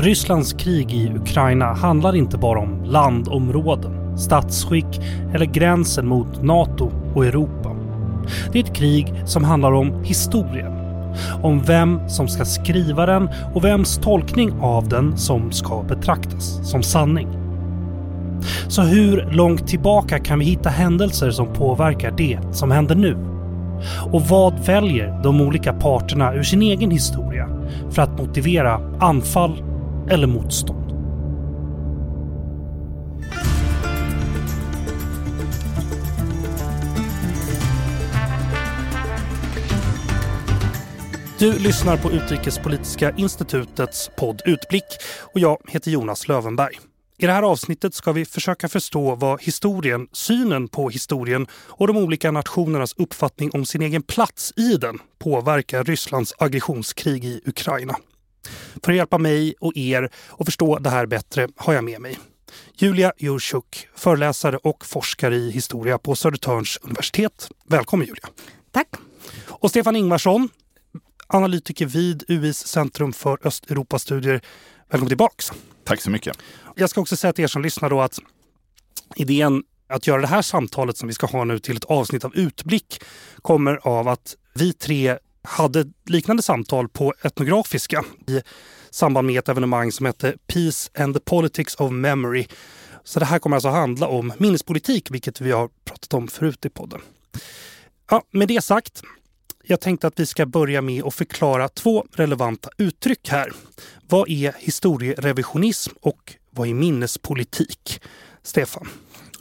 Rysslands krig i Ukraina handlar inte bara om landområden, statsskick eller gränsen mot NATO och Europa. Det är ett krig som handlar om historien. Om vem som ska skriva den och vems tolkning av den som ska betraktas som sanning. Så hur långt tillbaka kan vi hitta händelser som påverkar det som händer nu? Och vad väljer de olika parterna ur sin egen historia för att motivera anfall eller motstånd? Du lyssnar på Utrikespolitiska institutets podd Utblick och jag heter Jonas Lövenberg. I det här avsnittet ska vi försöka förstå vad historien, synen på historien och de olika nationernas uppfattning om sin egen plats i den påverkar Rysslands aggressionskrig i Ukraina. För att hjälpa mig och er att förstå det här bättre har jag med mig Julia Jurchuk, föreläsare och forskare i historia på Södertörns universitet. Välkommen Julia! Tack! Och Stefan Ingvarsson, analytiker vid UIs Centrum för Östeuropastudier. Välkommen tillbaks! Tack så mycket! Jag ska också säga till er som lyssnar då att idén att göra det här samtalet som vi ska ha nu till ett avsnitt av Utblick kommer av att vi tre hade liknande samtal på Etnografiska i samband med ett evenemang som hette Peace and the Politics of Memory. Så det här kommer alltså handla om minnespolitik, vilket vi har pratat om förut i podden. Ja, med det sagt, jag tänkte att vi ska börja med att förklara två relevanta uttryck här. Vad är historierevisionism och vad är minnespolitik? Stefan?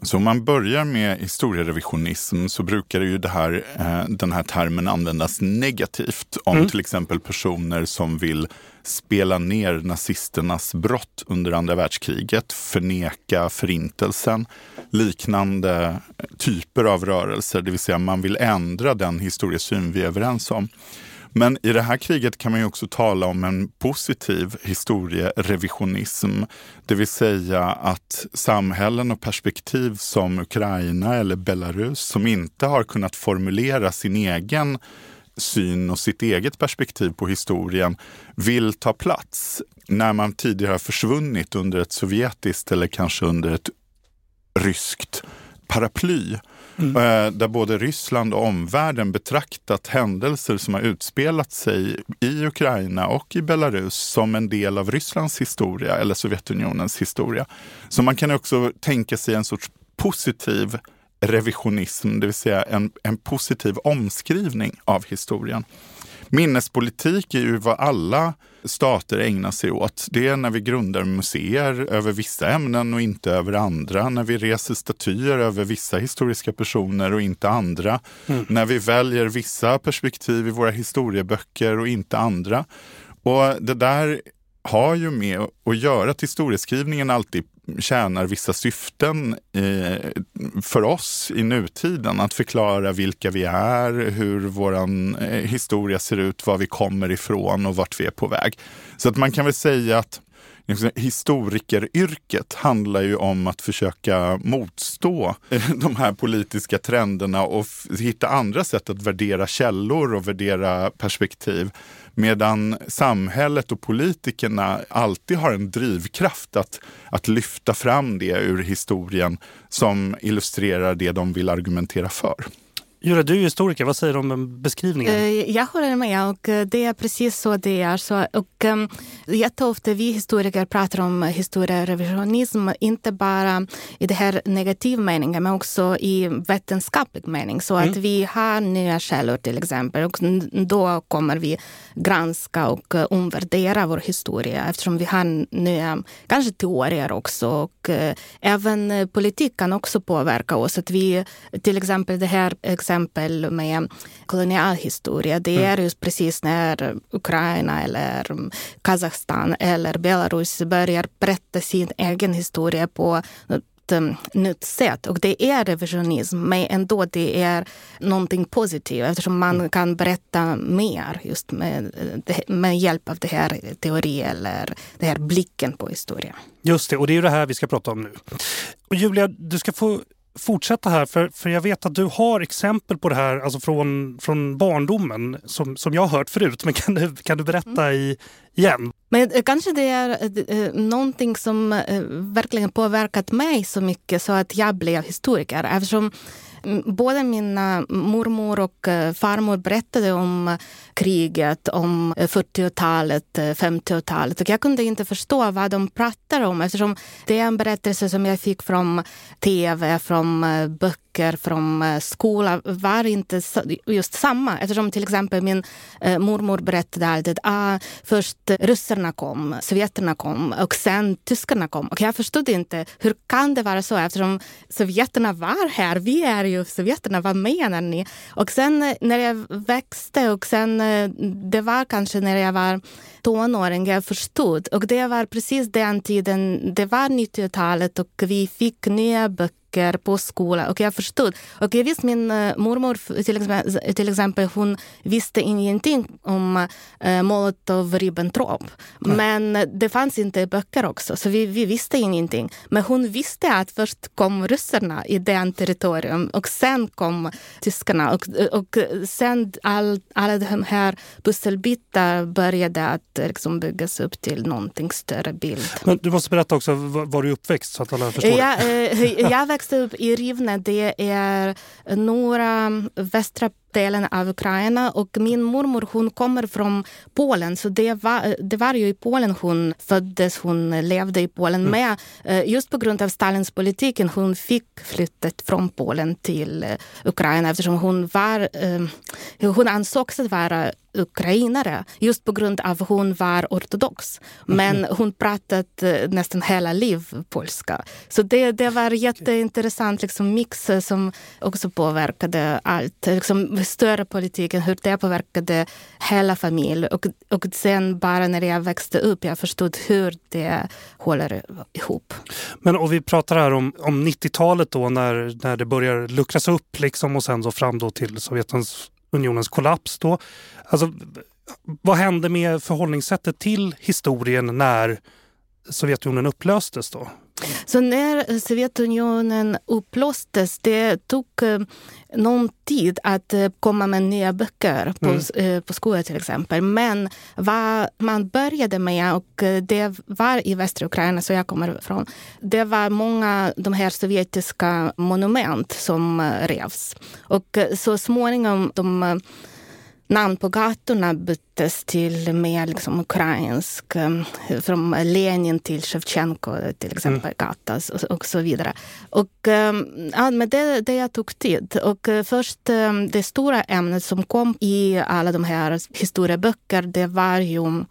Så om man börjar med historierevisionism så brukar ju här, eh, den här termen användas negativt om mm. till exempel personer som vill spela ner nazisternas brott under andra världskriget, förneka förintelsen, liknande typer av rörelser, det vill säga man vill ändra den historiesyn vi är överens om. Men i det här kriget kan man ju också tala om en positiv historierevisionism. Det vill säga att samhällen och perspektiv som Ukraina eller Belarus som inte har kunnat formulera sin egen syn och sitt eget perspektiv på historien vill ta plats när man tidigare har försvunnit under ett sovjetiskt eller kanske under ett ryskt paraply. Mm. Eh, där både Ryssland och omvärlden betraktat händelser som har utspelat sig i Ukraina och i Belarus som en del av Rysslands historia eller Sovjetunionens historia. Så man kan också tänka sig en sorts positiv revisionism, det vill säga en, en positiv omskrivning av historien. Minnespolitik är ju vad alla stater ägnar sig åt. Det är när vi grundar museer över vissa ämnen och inte över andra. När vi reser statyer över vissa historiska personer och inte andra. Mm. När vi väljer vissa perspektiv i våra historieböcker och inte andra. Och det där har ju med att göra att historieskrivningen alltid tjänar vissa syften eh, för oss i nutiden. Att förklara vilka vi är, hur vår eh, historia ser ut, var vi kommer ifrån och vart vi är på väg. Så att man kan väl säga att historikeryrket handlar ju om att försöka motstå de här politiska trenderna och hitta andra sätt att värdera källor och värdera perspektiv. Medan samhället och politikerna alltid har en drivkraft att, att lyfta fram det ur historien som illustrerar det de vill argumentera för. Julia, du är historiker. Vad säger du om beskrivningen? Eh, jag håller med och eh, det är precis så det är. Så, och, um, jätteofta vi historiker pratar om historierevisionism, inte bara i det här negativ meningen, men också i vetenskaplig mening. Så mm. att vi har nya källor till exempel och då kommer vi granska och eh, omvärdera vår historia eftersom vi har nya, kanske teorier också. Och även politik kan också påverka oss. Att vi, till exempel det här exempel med kolonialhistoria. Det mm. är just precis när Ukraina eller Kazakstan eller Belarus börjar berätta sin egen historia på ett um, nytt sätt. Och det är revisionism, men ändå det är någonting positivt eftersom man mm. kan berätta mer just med, med hjälp av det här teori eller den här blicken på historia. Just det, och det är det här vi ska prata om nu. Och Julia, du ska få fortsätta här, för, för jag vet att du har exempel på det här alltså från, från barndomen som, som jag har hört förut. Men kan du, kan du berätta mm. i, igen? Men eh, kanske det är äh, någonting som äh, verkligen påverkat mig så mycket så att jag blev historiker. Eftersom både mina mormor och eh, farmor berättade om eh, kriget, om eh, 40-talet, 50-talet. Och jag kunde inte förstå vad de pratade om eftersom det är en berättelse som jag fick från tv, från böcker från skola var inte just samma. Eftersom till exempel min mormor berättade alltid att ah, först ryssarna kom, sovjeterna kom och sen tyskarna kom. Och jag förstod inte, hur kan det vara så? Eftersom sovjeterna var här, vi är ju sovjeterna, vad menar ni? Och sen eh, när jag växte och sen eh, det var kanske när jag var tonåring jag förstod. Och det var precis den tiden, det var 90-talet och vi fick nya böcker böcker på skolan och jag förstod. Och jag visste min uh, mormor till exempel, till exempel, hon visste ingenting om uh, Molotov-Ribbentrop. Mm. Men det fanns inte böcker också, så vi, vi visste ingenting. Men hon visste att först kom ryssarna i den territorium och sen kom tyskarna. Och, och sen all, alla de här pusselbitar började att liksom byggas upp till någonting större bild. Men du måste berätta också, var, var du uppväxt så att alla förstår? Jag, eh, jag växte upp i Rivne. Det är norra västra delen av Ukraina och min mormor hon kommer från Polen så det var, det var ju i Polen hon föddes, hon levde i Polen. Mm. Men eh, just på grund av Stalins politiken hon fick flyttat från Polen till eh, Ukraina eftersom hon var, eh, hon ansågs att vara ukrainare just på grund av att hon var ortodox. Men mm. hon pratade nästan hela liv polska. Så det, det var jätteintressant liksom, mix som också påverkade allt. Liksom, större politiken, hur det påverkade hela familjen. Och, och sen bara när jag växte upp jag förstod hur det håller ihop. Men och vi pratar här om, om 90-talet då när, när det börjar luckras upp liksom och sen så fram då till Sovjetunionens kollaps. Då. Alltså, vad hände med förhållningssättet till historien när Sovjetunionen upplöstes då? Så när Sovjetunionen upplöstes, det tog eh, någon tid att eh, komma med nya böcker på, mm. Eh, på skolan till exempel. Men vad man började med, och det var i västra Ukraina, så jag kommer ifrån, det var många de här sovjetiska monument som revs. Och så småningom de namn på gatorna byttes till mer liksom ukrainsk, um, från Lenin till Shevchenko till exempel, mm. gata och, så vidare. Och, um, ja, men det, det tog tid. Och uh, först det stora ämnet som kom i alla de här historieböcker, det var ju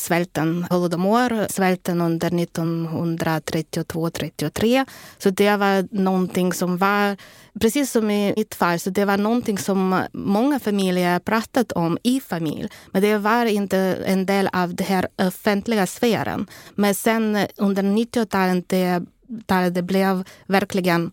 svälten, Holodomor, svälten under 1932-33. Så det var någonting som var, precis som i mitt fall, så det var någonting som många familjer pratat om i familj. Men det var inte en del av den här offentliga sfären. Men sen under 90-talet det, det blev verkligen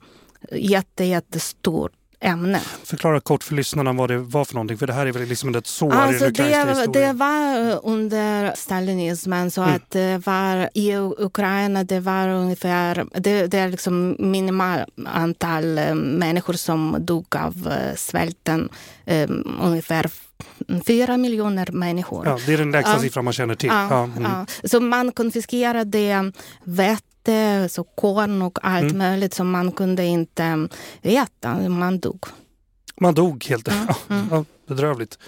jätte, jättestort ämne. Förklara kort för lyssnarna vad det var för någonting, för det här är väl liksom ett sår alltså i den det, det var under stalinismen så mm. att det var i Ukraina det var ungefär, det, det är liksom minimal antal eh, människor som dog av eh, svälten, um, ungefär fyra miljoner människor. Ja, det är den lägsta ja. siffran man känner till. Ja, ja. Mm. Så man konfiskerade vett vete, så korn och allt mm. möjligt som man kunde inte äta. Man dog. Man dog helt enkelt. Mm. Ja, bedrövligt.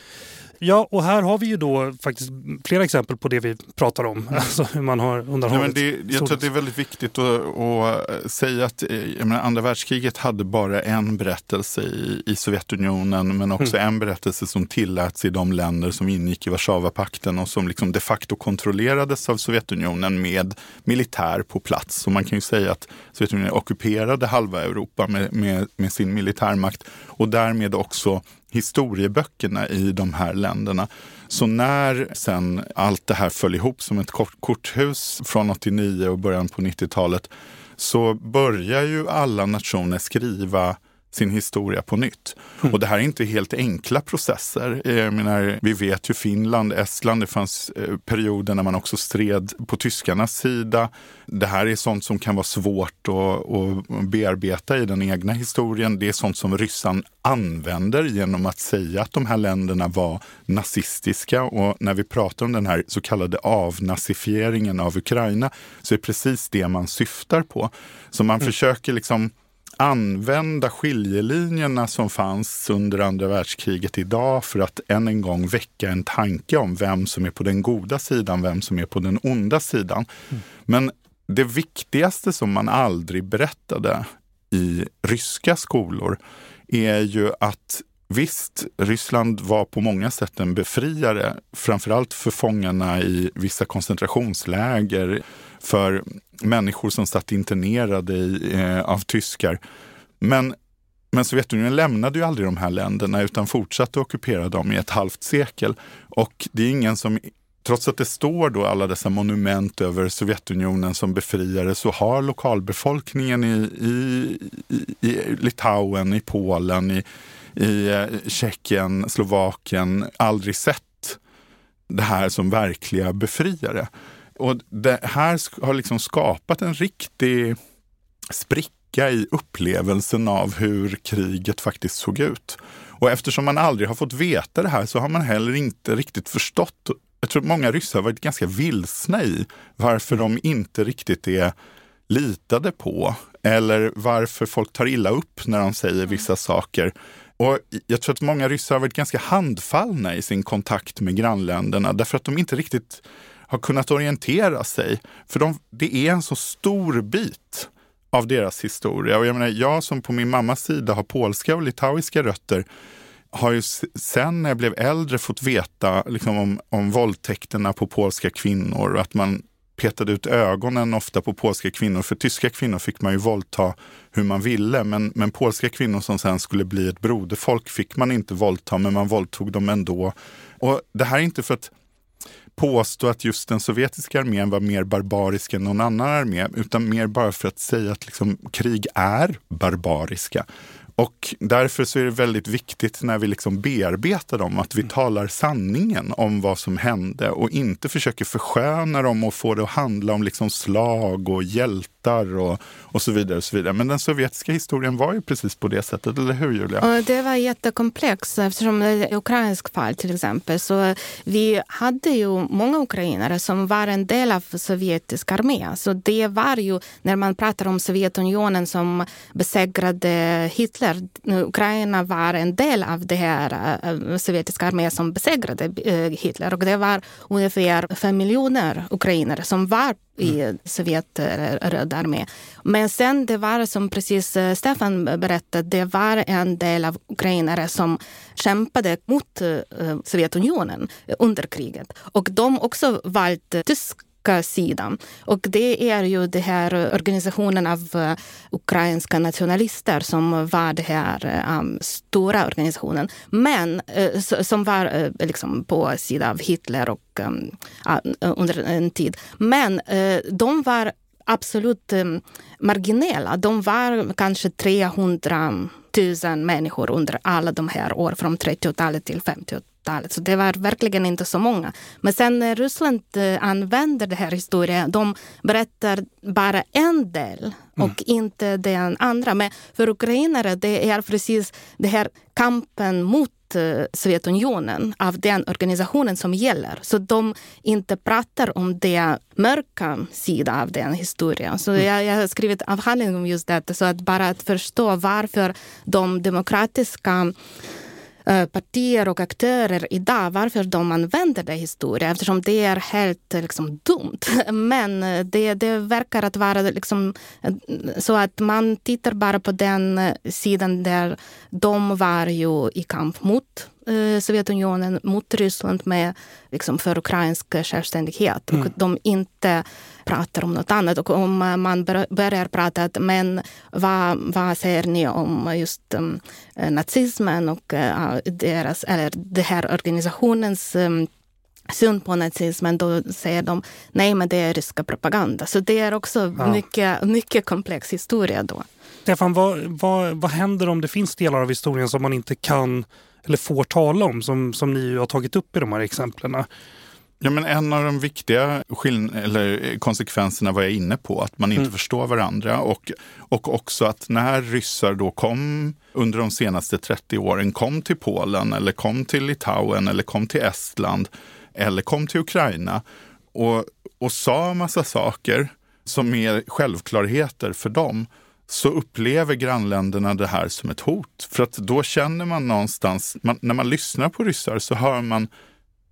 Ja, och här har vi ju då faktiskt flera exempel på det vi pratar om. Mm. Alltså hur man har undanhållit. Ja, det, jag tror att det är väldigt viktigt att, att säga att menar, andra världskriget hade bara en berättelse i, i Sovjetunionen men också mm. en berättelse som tilläts i de länder som ingick i Warszawapakten och som liksom de facto kontrollerades av Sovjetunionen med militär på plats. Så man kan ju säga att Sovjetunionen ockuperade halva Europa med, med, med sin militärmakt och därmed också historieböckerna i de här länderna. Så när sen allt det här föll ihop som ett kort, korthus från 89 och början på 90-talet så börjar ju alla nationer skriva sin historia på nytt. Mm. Och det här är inte helt enkla processer. Jag menar, vi vet ju Finland, Estland, det fanns eh, perioder när man också stred på tyskarnas sida. Det här är sånt som kan vara svårt att, att bearbeta i den egna historien. Det är sånt som ryssarna använder genom att säga att de här länderna var nazistiska. Och när vi pratar om den här så kallade avnazifieringen av Ukraina så är precis det man syftar på. Så man mm. försöker liksom använda skiljelinjerna som fanns under andra världskriget idag för att än en gång väcka en tanke om vem som är på den goda sidan, vem som är på den onda sidan. Mm. Men det viktigaste som man aldrig berättade i ryska skolor är ju att Visst, Ryssland var på många sätt en befriare, framförallt för fångarna i vissa koncentrationsläger, för människor som satt internerade i, eh, av tyskar. Men, men Sovjetunionen lämnade ju aldrig de här länderna utan fortsatte ockupera dem i ett halvt sekel. Och det är ingen som Trots att det står då alla dessa monument över Sovjetunionen som befriare så har lokalbefolkningen i, i, i, i Litauen, i Polen, i, i eh, Tjeckien, Slovakien aldrig sett det här som verkliga befriare. Och det här har liksom skapat en riktig spricka i upplevelsen av hur kriget faktiskt såg ut. Och eftersom man aldrig har fått veta det här så har man heller inte riktigt förstått. Jag tror att många ryssar har varit ganska vilsna i varför de inte riktigt är litade på eller varför folk tar illa upp när de säger vissa saker. Och jag tror att många ryssar har varit ganska handfallna i sin kontakt med grannländerna därför att de inte riktigt har kunnat orientera sig. För de, det är en så stor bit av deras historia. Och jag, menar, jag som på min mammas sida har polska och litauiska rötter har ju sen när jag blev äldre fått veta liksom, om, om våldtäkterna på polska kvinnor och att man petade ut ögonen ofta på polska kvinnor. För tyska kvinnor fick man ju våldta hur man ville, men, men polska kvinnor som sen skulle bli ett broderfolk fick man inte våldta, men man våldtog dem ändå. Och det här är inte för att påstå att just den sovjetiska armén var mer barbarisk än någon annan armé, utan mer bara för att säga att liksom, krig är barbariska. Och därför så är det väldigt viktigt när vi liksom bearbetar dem att vi talar sanningen om vad som hände och inte försöker försköna dem och få det att handla om liksom slag och hjältar och, och så vidare. Och så vidare. Men den sovjetiska historien var ju precis på det sättet, eller hur Julia? Det var jättekomplext eftersom det är ukrainsk fall till exempel. Så vi hade ju många ukrainare som var en del av sovjetisk armé. Så det var ju, när man pratar om Sovjetunionen som besegrade Hitler Hitler. Ukraina var en del av det här äh, sovjetiska armén som besegrade äh, Hitler. Och det var ungefär fem miljoner ukrainare som var i mm. Sovjet röda armé. Men sen det var som precis äh, Stefan berättade, det var en del av ukrainare som kämpade mot Sovjetunionen under kriget. Och de också valde tysk sidan. Och det är ju den här organisationen av eh, ukrainska nationalister som var den här um, stora organisationen. Men uh, som var uh, liksom på sidan av Hitler och um, under en tid. Men de var absolut um, marginella. De var kanske 300 000 människor under alla de här åren från 30-talet till 50-talet 80-talet. Så det var verkligen inte så många. Men sen när Ryssland eh, använder den här historien, de berättar bara en del mm. och inte den andra. Men för ukrainare det är precis den här kampen mot eh, Sovjetunionen av den organisationen som gäller. Så de inte pratar om den mörka sidan av den historien. Så mm. jag, jag har skrivit avhandling om just detta. Så att bara att förstå varför de demokratiska Eh, partier och aktörer idag varför de använder det historia eftersom det är helt eh, liksom, dumt. Men eh, det, det verkar att vara liksom, så att man tittar bara på den sidan där de var ju i kamp mot Sovjetunionen mot Ryssland med, liksom, för ukrainsk självständighet. Mm. Och de inte pratar om något annat. Och om man börjar prata att men vad, vad säger ni om just um, nazismen och uh, deras, eller den här organisationens um, syn på nazismen, då säger de nej men det är ryska propaganda. Så det är också ja. mycket, mycket komplex historia då. Stefan, vad, vad, vad händer om det finns delar av historien som man inte kan eller får tala om, som, som ni har tagit upp i de här exemplen? Ja, men en av de viktiga eller konsekvenserna var jag inne på, att man inte mm. förstår varandra och, och också att när ryssar då kom under de senaste 30 åren, kom till Polen eller kom till Litauen eller kom till Estland eller kom till Ukraina och, och sa massa saker som är självklarheter för dem, så upplever grannländerna det här som ett hot. För att då känner man någonstans, man, när man lyssnar på ryssar så hör man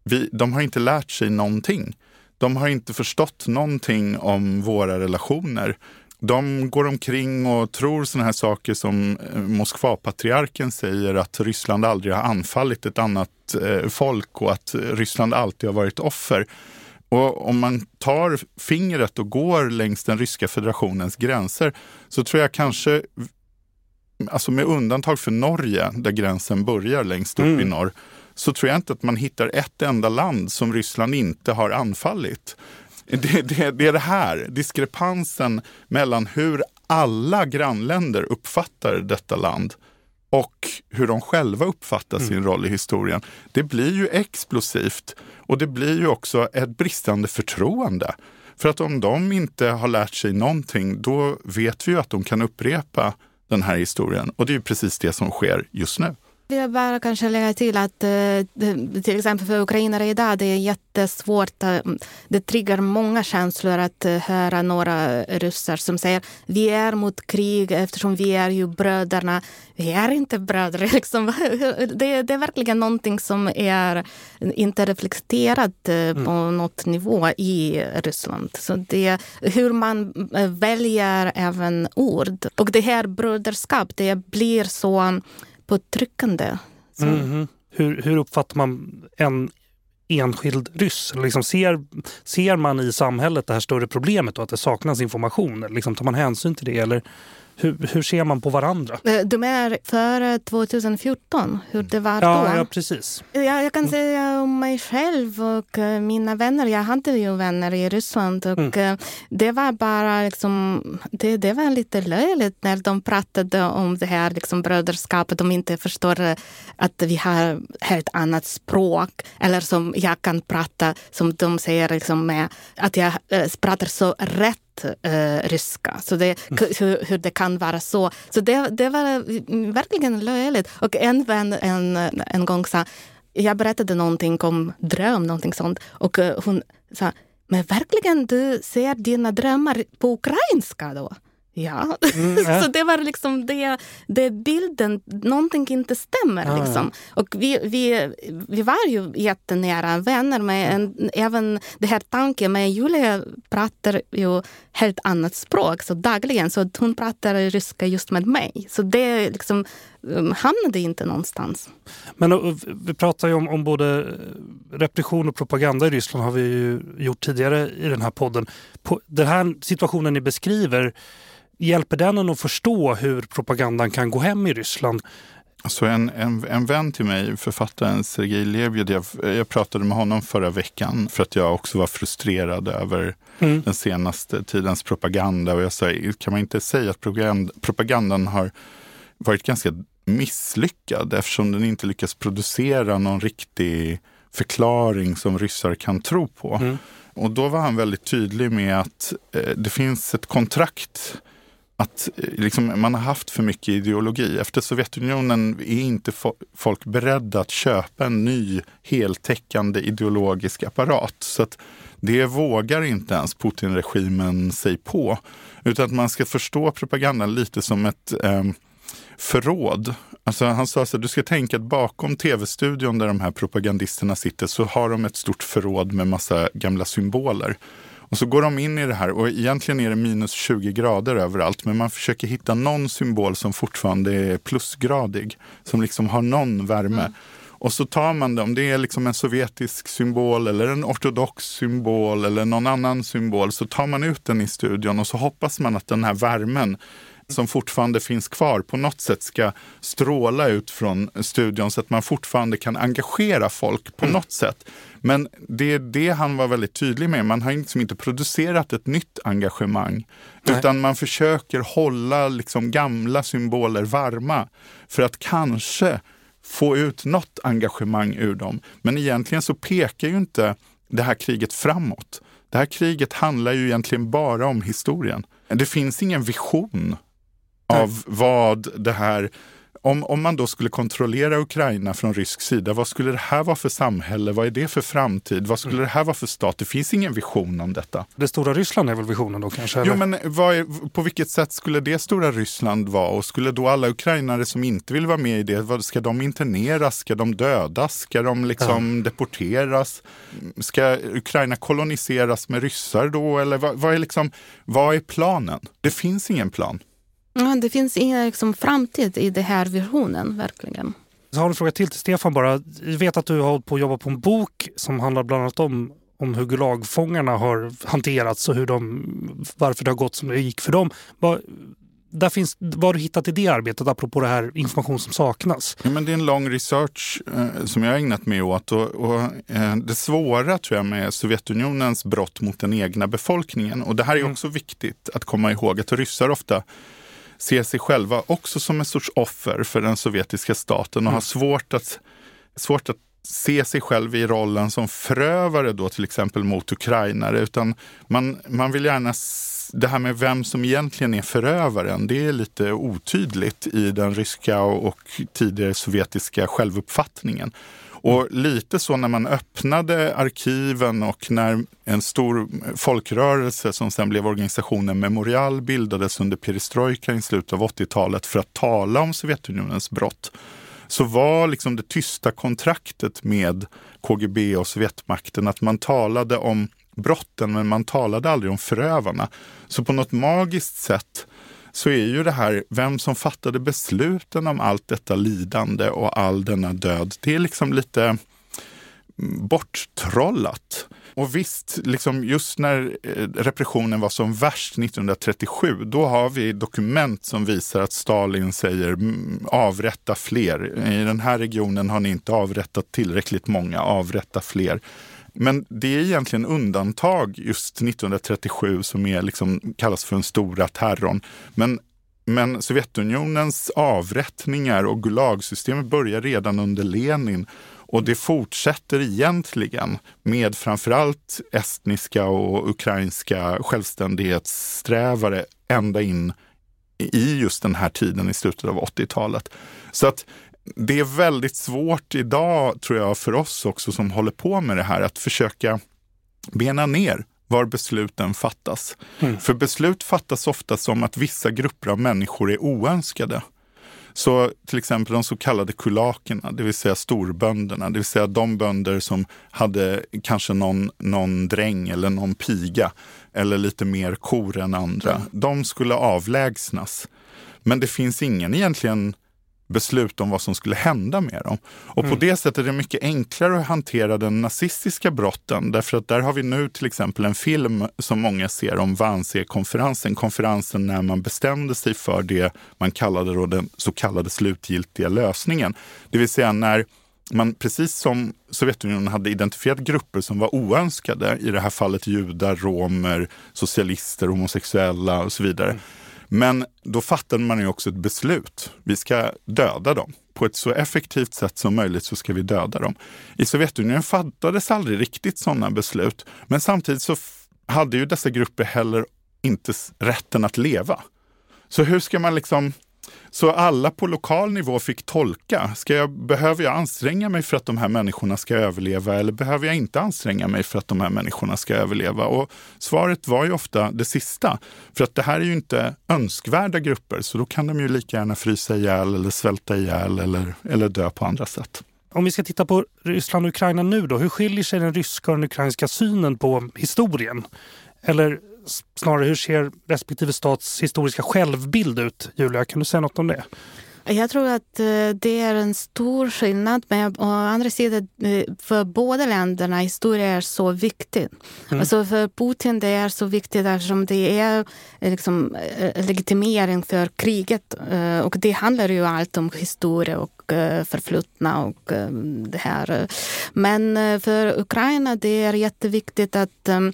vi, de har inte lärt sig någonting. De har inte förstått någonting om våra relationer. De går omkring och tror sådana här saker som eh, Moskvapatriarken säger att Ryssland aldrig har anfallit ett annat eh, folk och att Ryssland alltid har varit offer. Och om man tar fingret och går längs den ryska federationens gränser så tror jag kanske, alltså med undantag för Norge där gränsen börjar längst upp mm. i norr, så tror jag inte att man hittar ett enda land som Ryssland inte har anfallit. Det, det, det är det här, diskrepansen mellan hur alla grannländer uppfattar detta land och hur de själva uppfattar sin mm. roll i historien. Det blir ju explosivt och det blir ju också ett bristande förtroende. För att om de inte har lärt sig någonting, då vet vi ju att de kan upprepa den här historien. Och det är ju precis det som sker just nu. Jag vill bara kanske lägga till att eh, till exempel för ukrainare idag det är jättesvårt. Eh, det triggar många känslor att eh, höra några ryssar som säger vi är mot krig eftersom vi är ju bröderna. Vi är inte bröder. Liksom. Det, det är verkligen någonting som är inte reflekterat på mm. något nivå i Ryssland. Så det hur man väljer även ord. Och det här bröderskap, det blir så påtryckande. Mm. Hur, hur uppfattar man en enskild ryss? Liksom ser, ser man i samhället det här större problemet och att det saknas information? Liksom tar man hänsyn till det? Eller hur, hur ser man på varandra? Eh, du menar före 2014, hur det var ja, då? Ja, precis. Ja, jag kan säga om mig själv och eh, mina vänner. Jag hade ju vänner i Ryssland och mm. Eh, det var bara liksom, det, det var lite löjligt när de pratade om det här liksom bröderskapet. De inte förstår att vi har helt annat språk. Eller som jag kan prata, som de säger, liksom med, att jag pratar så rätt eh, ryska. Så det, hur, hur, det kan vara så. Så det, det var verkligen löjligt. Och en vän en, en gång sa, jag berättade någonting om dröm, någonting sånt. Och eh, hon sa, men verkligen du ser dina drömmar på ukrainska då? Ja, mm, ja. så det var liksom det, det bilden, någonting inte stämmer. Ja, liksom. Ja. Och vi, vi, vi var ju jättenära vänner, med en, även det här tanken med Julia pratar ju helt annat språk så dagligen, så hon pratar ryska just med mig. Så det liksom um, hamnade inte någonstans. Men uh, vi pratar ju om, om både repression och propaganda i Ryssland har vi ju gjort tidigare i den här podden. På den här situationen ni beskriver hjälper den en att förstå hur propagandan kan gå hem i Ryssland? Alltså en, en, en vän till mig, författaren Sergej Levjev, jag, jag pratade med honom förra veckan för att jag också var frustrerad över mm. den senaste tidens propaganda. Och jag sa, kan man inte säga att propagandan har varit ganska misslyckad eftersom den inte lyckas producera någon riktig förklaring som ryssar kan tro på. Mm. Och då var han väldigt tydlig med att eh, det finns ett kontrakt att eh, liksom, man har haft för mycket ideologi. Efter Sovjetunionen är inte folk beredda att köpa en ny heltäckande ideologisk apparat. Så att det vågar inte ens Putin-regimen sig på. Utan att man ska förstå propagandan lite som ett eh, förråd. Alltså han sa att du ska tänka att bakom tv-studion där de här propagandisterna sitter så har de ett stort förråd med massa gamla symboler. Och så går de in i det här och egentligen är det minus 20 grader överallt men man försöker hitta någon symbol som fortfarande är plusgradig. Som liksom har någon värme. Mm. Och så tar man det, om det är liksom en sovjetisk symbol eller en ortodox symbol eller någon annan symbol, så tar man ut den i studion och så hoppas man att den här värmen som fortfarande finns kvar på något sätt ska stråla ut från studion så att man fortfarande kan engagera folk på mm. något sätt. Men det är det han var väldigt tydlig med. Man har liksom inte producerat ett nytt engagemang. Nej. Utan man försöker hålla liksom gamla symboler varma för att kanske få ut något engagemang ur dem. Men egentligen så pekar ju inte det här kriget framåt. Det här kriget handlar ju egentligen bara om historien. Det finns ingen vision av vad det här om, om man då skulle kontrollera Ukraina från rysk sida, vad skulle det här vara för samhälle? Vad är det för framtid? Vad skulle det här vara för stat? Det finns ingen vision om detta. Det stora Ryssland är väl visionen då kanske? Jo, men är, på vilket sätt skulle det stora Ryssland vara? Och skulle då alla ukrainare som inte vill vara med i det, ska de interneras? Ska de dödas? Ska de liksom ja. deporteras? Ska Ukraina koloniseras med ryssar då? Eller vad, vad, är liksom, vad är planen? Det finns ingen plan. Ja, det finns ingen liksom, framtid i den här visionen, verkligen. Jag har en fråga till till Stefan bara. Jag vet att du har hållit på att jobba på en bok som handlar bland annat om, om hur Gulagfångarna har hanterats och hur de, varför det har gått som det gick för dem. Vad, där finns, vad har du hittat i det arbetet apropå det här information som saknas? Ja, men det är en lång research eh, som jag har ägnat mig åt. Och, och eh, det svåra tror jag med Sovjetunionens brott mot den egna befolkningen. Och det här är mm. också mm. viktigt att komma ihåg att ryssar ofta ser sig själva också som en sorts offer för den sovjetiska staten och mm. har svårt att, svårt att se sig själv i rollen som förövare då till exempel mot ukrainare. Utan man, man vill gärna det här med vem som egentligen är förövaren, det är lite otydligt i den ryska och tidigare sovjetiska självuppfattningen. Och lite så när man öppnade arkiven och när en stor folkrörelse som sen blev organisationen Memorial bildades under perestrojka i slutet av 80-talet för att tala om Sovjetunionens brott så var liksom det tysta kontraktet med KGB och Sovjetmakten att man talade om brotten men man talade aldrig om förövarna. Så på något magiskt sätt så är ju det här vem som fattade besluten om allt detta lidande och all denna död. Det är liksom lite mm, borttrollat. Och visst, liksom just när eh, repressionen var som värst 1937, då har vi dokument som visar att Stalin säger avrätta fler. I den här regionen har ni inte avrättat tillräckligt många, avrätta fler. Men det är egentligen undantag just 1937 som är liksom, kallas för den stora terrorn. Men, men Sovjetunionens avrättningar och Gulagsystemet börjar redan under Lenin och det fortsätter egentligen med framförallt estniska och ukrainska självständighetssträvare ända in i just den här tiden i slutet av 80-talet. Så att det är väldigt svårt idag, tror jag, för oss också som håller på med det här, att försöka bena ner var besluten fattas. Mm. För beslut fattas ofta som att vissa grupper av människor är oönskade. Så till exempel de så kallade kulakerna, det vill säga storbönderna, det vill säga de bönder som hade kanske någon, någon dräng eller någon piga eller lite mer kor än andra. Mm. De skulle avlägsnas. Men det finns ingen egentligen beslut om vad som skulle hända med dem. Och mm. på det sättet är det mycket enklare att hantera den nazistiska brotten. Därför att där har vi nu till exempel en film som många ser om Wannsee-konferensen. Konferensen när man bestämde sig för det man kallade då den så kallade slutgiltiga lösningen. Det vill säga när man precis som Sovjetunionen hade identifierat grupper som var oönskade, i det här fallet judar, romer, socialister, homosexuella och så vidare. Mm men då fattade man ju också ett beslut. Vi ska döda dem. På ett så effektivt sätt som möjligt så ska vi döda dem. I Sovjetunionen fattades aldrig riktigt sådana beslut. Men samtidigt så hade ju dessa grupper heller inte rätten att leva. Så hur ska man liksom så alla på lokal nivå fick tolka. Ska jag, behöver jag anstränga mig för att de här människorna ska överleva eller behöver jag inte anstränga mig för att de här människorna ska överleva? Och svaret var ju ofta det sista. För att det här är ju inte önskvärda grupper så då kan de ju lika gärna frysa ihjäl eller svälta ihjäl eller, eller dö på andra sätt. Om vi ska titta på Ryssland och Ukraina nu då, hur skiljer sig den ryska och den ukrainska synen på historien? Eller snarare hur ser respektive stats historiska självbild ut? Julia, kan du säga något om det? Jag tror att eh, det är en stor skillnad. Men å andra sidan, eh, för båda länderna, historia är så viktigt. Mm. Alltså för Putin det är så viktigt eftersom det är eh, liksom, legitimering för kriget. Och det handlar ju allt om historia och förflutna och det här. Men för Ukraina det är jätteviktigt att uh,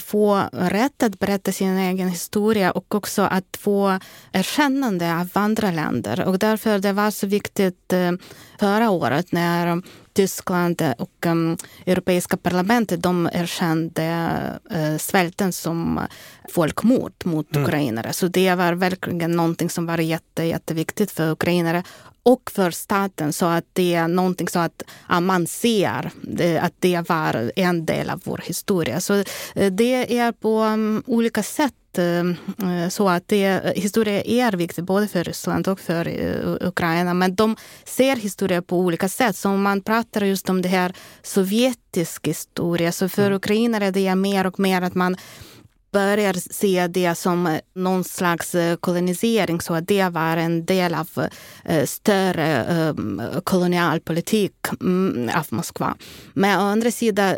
få rätt att berätta sin egen historia och också att få erkännande av andra länder. Och därför det var så viktigt uh, förra året när Tyskland och um, Europeiska parlamentet de erkände uh, svälten som folkmord mot mm. ukrainare. Så det var verkligen någonting som var jätte, jätteviktigt för ukrainare och för staten så att det är någonting så att man ser att det var en del av vår historia. Så eh, det är på um, olika sätt eh, så att det, historia är viktigt både för Ryssland och för Ukraina. Men de ser historia på olika sätt. Så om man pratar just om det här sovjetisk historia, så för mm. ukrainare är det mer och mer att man börjar se det som eh, någon slags eh, kolonisering, så att det var en del av eh, större kolonialpolitik mm, av Moskva. Men å andra sidan,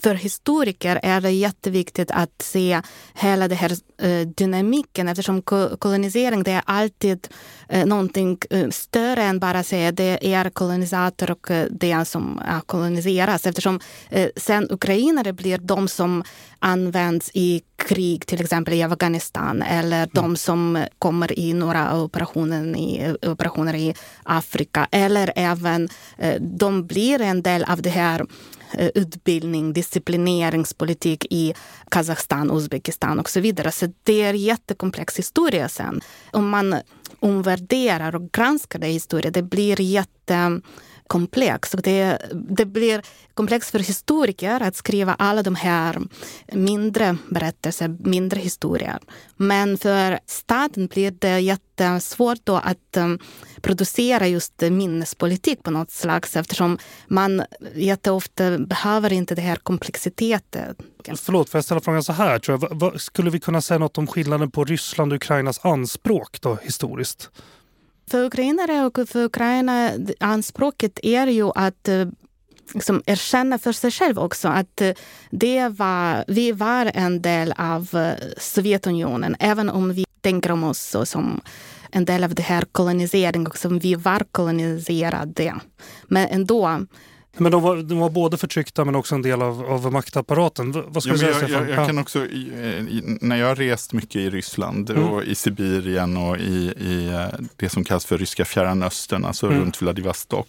för historiker är det jätteviktigt att se hela den här dynamiken eftersom kolonisering det är alltid någonting större än bara att säga det är kolonisator och det som koloniseras eftersom sen ukrainare blir de som används i krig, till exempel i Afghanistan eller mm. de som kommer i några operationer i, operationer i Afrika. Eller även eh, de blir en del av det här eh, utbildning, disciplineringspolitik i Kazakstan, Uzbekistan och så vidare. Så det är en jättekomplex historia sen. Om man omvärderar och granskar den historien, det blir jätte komplex. Och det, det blir komplext för historiker att skriva alla de här mindre berättelser, mindre historier. Men för staten blir det jättesvårt då att um, producera just minnespolitik på något slags eftersom man jätteofta behöver inte den här komplexiteten. Förlåt, får jag ställa frågan så här? Tror jag. Skulle vi kunna säga något om skillnaden på Ryssland och Ukrainas anspråk då, historiskt? För ukrainare och för Ukraina, anspråket är ju att eh, liksom erkänna för sig själv också att eh, det var, vi var en del av eh, Sovjetunionen, även om vi tänker om oss som en del av det här koloniseringen och som vi var koloniserade. Men ändå men de var, de var både förtryckta men också en del av, av maktapparaten. Vad ska ja, säga, jag, jag, jag, kan också, i, när jag har rest mycket i Ryssland mm. och i Sibirien och i, i eh, det som kallas för ryska fjärran östern, alltså mm. runt Vladivostok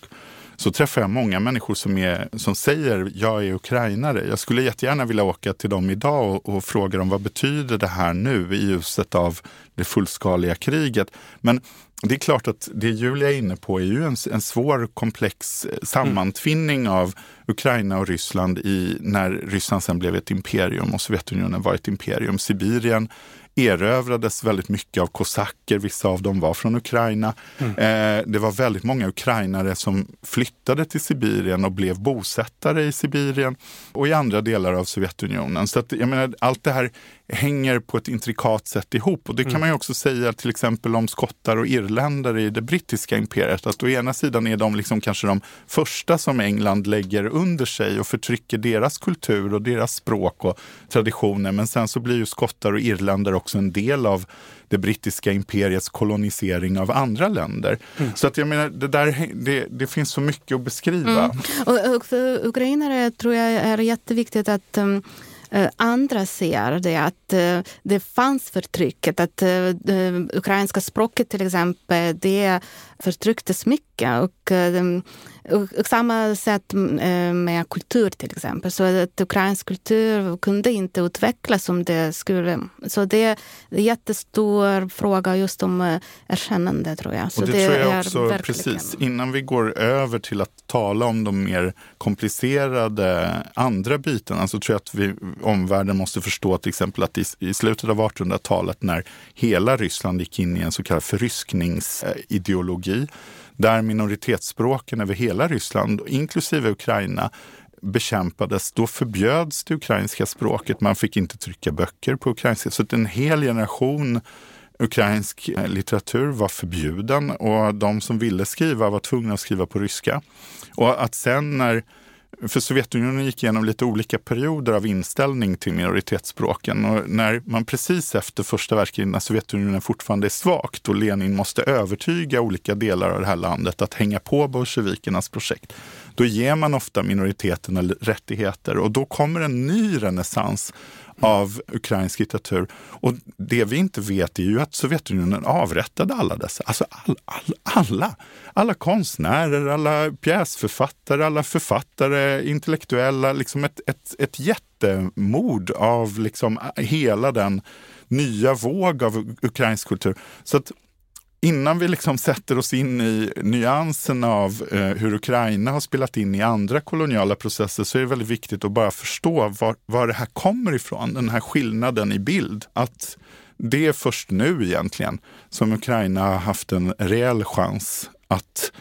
så träffar jag många människor som, är, som säger jag är ukrainare. Jag skulle jättegärna vilja åka till dem idag och, och fråga dem vad betyder det här nu i ljuset av det fullskaliga kriget. Men det är klart att det Julia är inne på är ju en, en svår komplex eh, sammantvinning mm. av Ukraina och Ryssland i, när Ryssland sen blev ett imperium och Sovjetunionen var ett imperium. Sibirien erövrades väldigt mycket av kosacker, vissa av dem var från Ukraina. Mm. Eh, det var väldigt många ukrainare som flyttade till Sibirien och blev bosättare i Sibirien och i andra delar av Sovjetunionen. Så att, jag menar, allt det här hänger på ett intrikat sätt ihop. Och det kan mm. man ju också säga till exempel om skottar och irländare i det brittiska imperiet. Att å ena sidan är de liksom kanske de första som England lägger under sig och förtrycker deras kultur och deras språk och traditioner. Men sen så blir ju skottar och irländare också en del av det brittiska imperiets kolonisering av andra länder. Mm. Så att jag menar, det, där, det, det finns så mycket att beskriva. Mm. Och, och för ukrainare tror jag är jätteviktigt att um, Eh, andra ser det att eh, det fanns förtrycket. Att det ukrainska språket till exempel, det förtrycktes mycket. Och, och, samma sätt med kultur till exempel. Så att ukrainsk kultur kunde inte utvecklas som det skulle. Så det är en jättestor fråga just om erkännande tror jag. Så och det, det tror jag också, verkligen... precis. Innan vi går över till att tala om de mer komplicerade andra bitarna så tror jag att vi omvärlden måste förstå till exempel att i, i slutet av 1800-talet när hela Ryssland gick in i en så kallad förryskningsideologi där minoritetsspråken över hela Ryssland, inklusive Ukraina, bekämpades, då förbjöds det ukrainska språket. Man fick inte trycka böcker på ukrainska. Så en hel generation Ukrainsk eh, litteratur var förbjuden och de som ville skriva var tvungna att skriva på ryska. Och att sen när för Sovjetunionen gick igenom lite olika perioder av inställning till minoritetsspråken. Och när man precis efter första världskriget, när Sovjetunionen fortfarande är svagt och Lenin måste övertyga olika delar av det här landet att hänga på bolsjevikernas projekt, då ger man ofta minoriteterna rättigheter och då kommer en ny renässans av ukrainsk litteratur. Och det vi inte vet är ju att Sovjetunionen avrättade alla dessa. Alltså all, all, alla. Alla konstnärer, alla pjäsförfattare, alla författare, intellektuella. Liksom ett, ett, ett jättemord av liksom eh, hela den nya våg av ukrainsk kultur. Så att innan vi liksom sätter oss in i nyanserna av eh, hur Ukraina har spelat in i andra koloniala processer så är det väldigt viktigt att bara förstå var, var det här kommer ifrån, den här skillnaden i bild. Att det är först nu egentligen som Ukraina har haft en reell chans att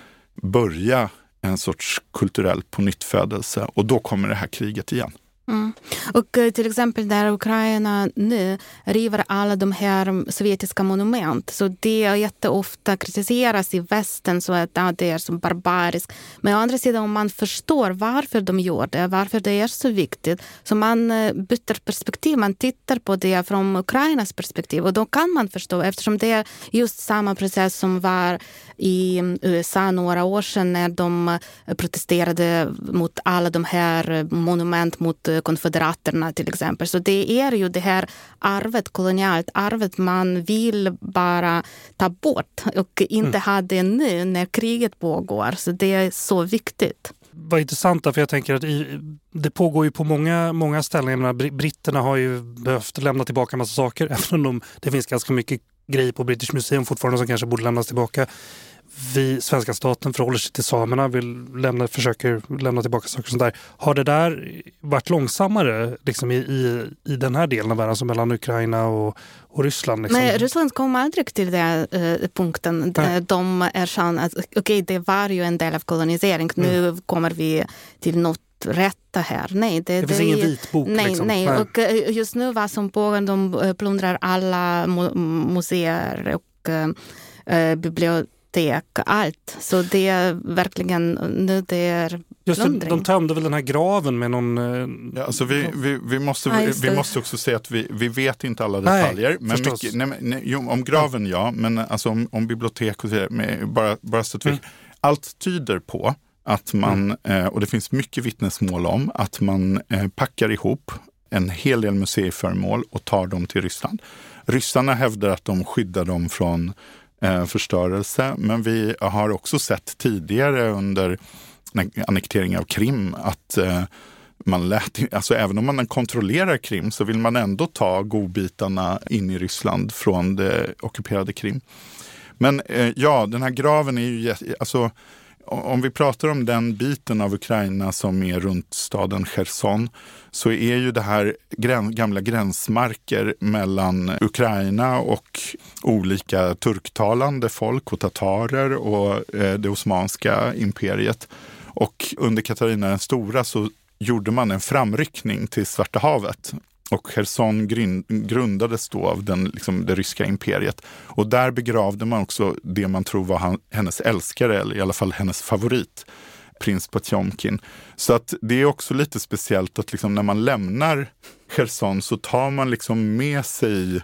börja en sorts kulturell pånyttfödelse och då kommer det här kriget igen. Mm. Och eh, till exempel där Ukraina nu river alla de här mm, sovjetiska monument. Så det är jätteofta kritiseras i västen så att ja, det är så barbariskt. Men å andra sidan om man förstår varför de gör det, varför det är så viktigt. Så man eh, byter perspektiv, man tittar på det från Ukrainas perspektiv och då kan man förstå eftersom det är just samma process som var i mm, USA några år sedan när de eh, protesterade mot alla de här monument mot konfederaterna till exempel. Så det är ju det här arvet, kolonialt arvet man vill bara ta bort och inte mm. ha det nu när kriget pågår. Så det är så viktigt vad intressant för jag tänker att i, det pågår ju på många, många ställen. Menar, britterna har ju behövt lämna tillbaka en massa saker även om de, det finns ganska mycket grejer på British Museum fortfarande som kanske borde lämnas tillbaka vi, svenska staten förhåller sig till samerna, vill lämna, försöker lämna tillbaka saker och sånt där. Har det där varit långsammare liksom, i, i, i den här delen av världen, alltså mellan Ukraina och, och Ryssland? Liksom? Nej, Ryssland kom aldrig till den uh, punkten. Nej. De erkände att okay, det var ju en del av kolonisering. Mm. Nu kommer vi till något rätta här. Nej, det, det finns det, ingen vitbok? Nej, liksom. nej. nej. Och eh, just nu vad som pågår, de eh, plundrar alla museer och uh, bibliotek bibliotek, allt. Så det är verkligen, nu det är Just det, de tömde väl den här graven med någon... Eh, ja, alltså vi, vi, vi, måste, ja, vi måste också säga att vi, vi vet inte alla detaljer. Nej, men mycket, nej, nej, jo, om graven ja, men alltså om, om bibliotek och så vidare, bara, bara så att vi... Mm. Allt tyder på att man, mm. eh, och det finns mycket vittnesmål om, att man eh, packar ihop en hel del museiföremål och tar dem till Ryssland. Ryssarna hävdar att de skyddar dem från eh, Eh, förstörelse. Men vi har också sett tidigare under annekteringen av Krim att eh, man lät, alltså även om man kontrollerar Krim så vill man ändå ta godbitarna in i Ryssland från det ockuperade Krim. Men eh, ja, den här graven är ju, alltså om vi pratar om den biten av Ukraina som är runt staden Cherson så är ju det här gamla gränsmarker mellan Ukraina och olika turktalande folk och tatarer och eh, det osmanska imperiet. Och under Katarina den stora så gjorde man en framryckning till Svarta havet och Cherson grundades då av den, liksom, det ryska imperiet. Och där begravde man också det man tror var han, hennes älskare, eller i alla fall hennes favorit, prins Potjomkin. Så att det är också lite speciellt att liksom när man lämnar Cherson så tar man liksom med sig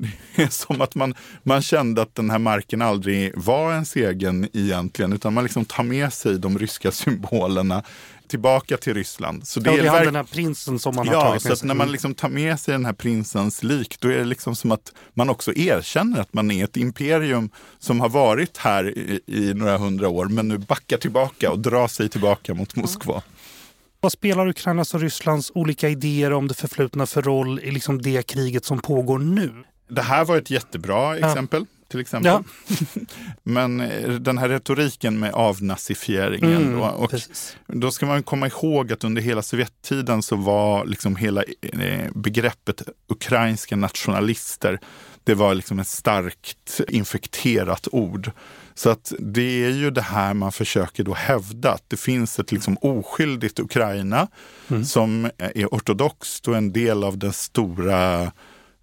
det är som att man, man kände att den här marken aldrig var ens egen egentligen, utan man liksom tar med sig de ryska symbolerna tillbaka till Ryssland. Så det, ja, det är den här prinsen som man har ja, tagit med sig. så när man liksom tar med sig den här prinsens lik, då är det liksom som att man också erkänner att man är ett imperium som har varit här i, i några hundra år, men nu backar tillbaka och drar sig tillbaka mot Moskva. Vad spelar Ukrainas och Rysslands olika idéer om det förflutna för roll i liksom det kriget som pågår nu? Det här var ett jättebra exempel. Ja till exempel. Ja. Men eh, den här retoriken med avnazifieringen. Mm, då, och då ska man komma ihåg att under hela Sovjettiden så var liksom hela eh, begreppet ukrainska nationalister, det var liksom ett starkt infekterat ord. Så att det är ju det här man försöker då hävda, att det finns ett liksom oskyldigt Ukraina mm. som är ortodoxt och en del av den stora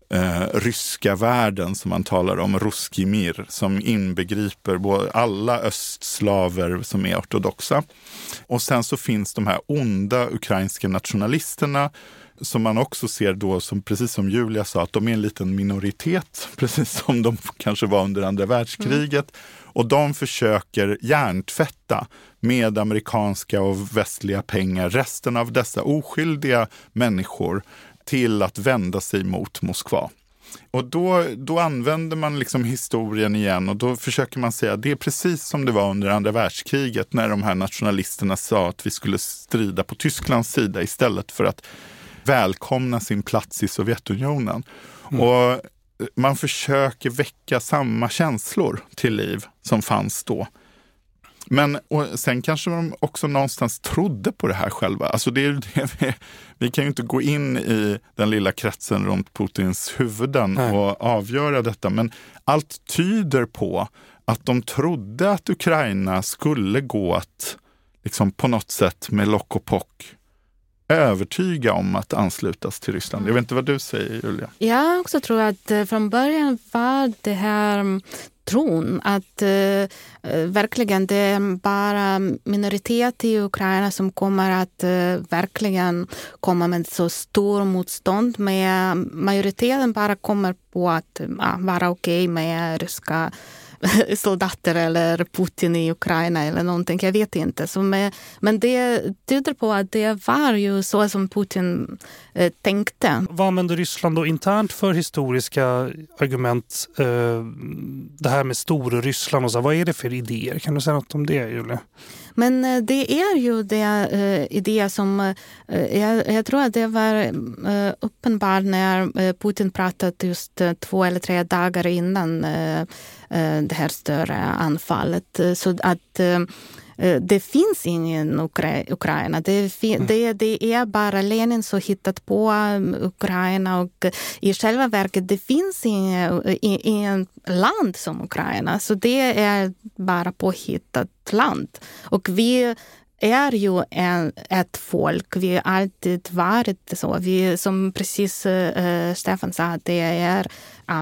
eh, ryska världen som man talar om, Ruskimir, som inbegriper både alla östslaver som är ortodoxa. Och sen så finns de här onda ukrainska nationalisterna som man också ser då, som, precis som Julia sa, att de är en liten minoritet, precis som de kanske var under andra världskriget. Mm. Och de försöker hjärntvätta med amerikanska och västliga pengar resten av dessa oskyldiga människor till att vända sig mot Moskva. Och då, då använder man liksom historien igen och då försöker man säga att det är precis som det var under andra världskriget när de här nationalisterna sa att vi skulle strida på Tysklands sida istället för att välkomna sin plats i Sovjetunionen. Mm. Och man försöker väcka samma känslor till liv som fanns då. Men och sen kanske de också någonstans trodde på det här själva. Alltså det är det vi, vi kan ju inte gå in i den lilla kretsen runt Putins huvuden Nej. och avgöra detta. Men allt tyder på att de trodde att Ukraina skulle gå att liksom på något sätt med lock och pock övertyga om att anslutas till Ryssland. Jag vet inte vad du säger Julia? Jag också tror att eh, från början var det här mm, tron att eh, eh, verkligen det är bara minoritet i Ukraina som kommer att eh, verkligen komma med så stor motstånd. Men mm, majoriteten bara kommer på att ja, vara okej okay med ryska soldater eller Putin i Ukraina eller någonting. Jag vet inte. Så med, men det tyder på att det var ju så som Putin eh, tänkte. Vad använder Ryssland då internt för historiska argument? Eh, det här med Storryssland och så. Vad är det för idéer? Kan du säga något om det, Julia? Men eh, det är ju det uh, idé som... Uh, jag, jag, tror att det var uh, uppenbart när Putin pratade just två eller tre dagar innan det här större anfallet. Så att det finns ingen Ukra Ukraina. Det, mm. det, det, är bara Lenin som hittat på Ukraina och i själva verket det finns inget land som Ukraina. Så det är bara påhittat land. Och vi är ju en, ett folk. Vi har alltid varit så. Vi, som precis uh, Stefan sa, det är,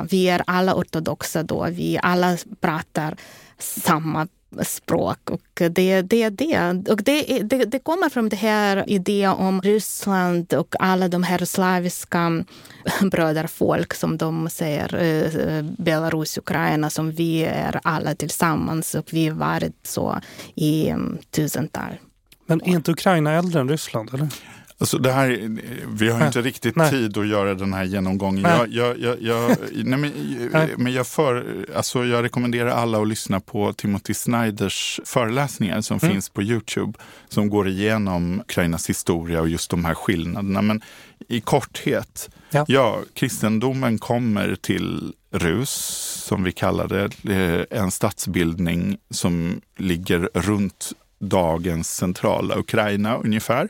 vi är alla ortodoxa då. Vi alla pratar samma språk. Och det det, det. Och det, det, det kommer från det här idén om Ryssland och alla de här slaviska bröderfolk som de säger, eh, Belarus, Ukraina, som vi är alla tillsammans och vi har varit så i um, tusental. Men är inte Ukraina äldre än Ryssland? Eller? Alltså det här, vi har inte riktigt nej. tid att göra den här genomgången. Jag, jag, jag, jag nej men, men jag, för, alltså jag rekommenderar alla att lyssna på Timothy Snyders föreläsningar som mm. finns på Youtube. Som går igenom Ukrainas historia och just de här skillnaderna. Men i korthet, ja, ja kristendomen kommer till Rus, som vi kallar det, en statsbildning som ligger runt dagens centrala Ukraina ungefär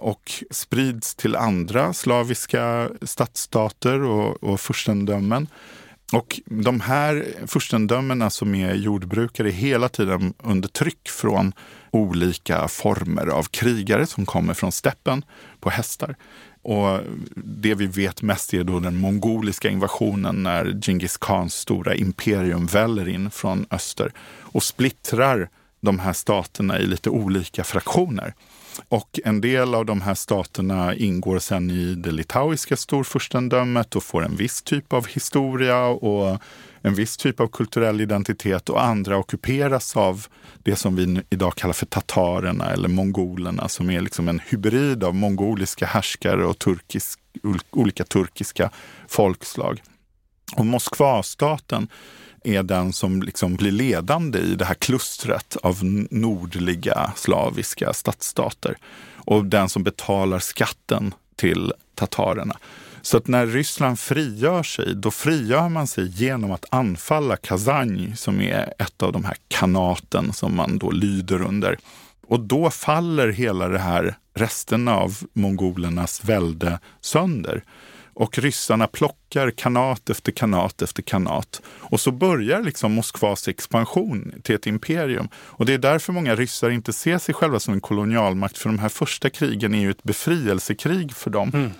och sprids till andra slaviska stadsstater och, och furstendömen. Och de här furstendömena som är jordbrukare är hela tiden under tryck från olika former av krigare som kommer från steppen på hästar. Och det vi vet mest är då den mongoliska invasionen när Genghis Khans stora imperium väller in från öster och splittrar de här staterna i lite olika fraktioner. Och en del av de här staterna ingår sen i det litauiska storfurstendömet och får en viss typ av historia och en viss typ av kulturell identitet och andra ockuperas av det som vi idag kallar för tatarerna eller mongolerna som är liksom en hybrid av mongoliska härskare och turkisk, olika turkiska folkslag. Och Moskvastaten är den som liksom blir ledande i det här klustret av nordliga slaviska stadsstater och den som betalar skatten till tatarerna. Så att när Ryssland frigör sig, då frigör man sig genom att anfalla Kazanj som är ett av de här kanaten som man då lyder under. Och då faller hela det här resten av mongolernas välde sönder. Och ryssarna plockar kanat efter kanat efter kanat. Och så börjar liksom Moskvas expansion till ett imperium. Och det är därför många ryssar inte ser sig själva som en kolonialmakt. För de här första krigen är ju ett befrielsekrig för dem. Mm.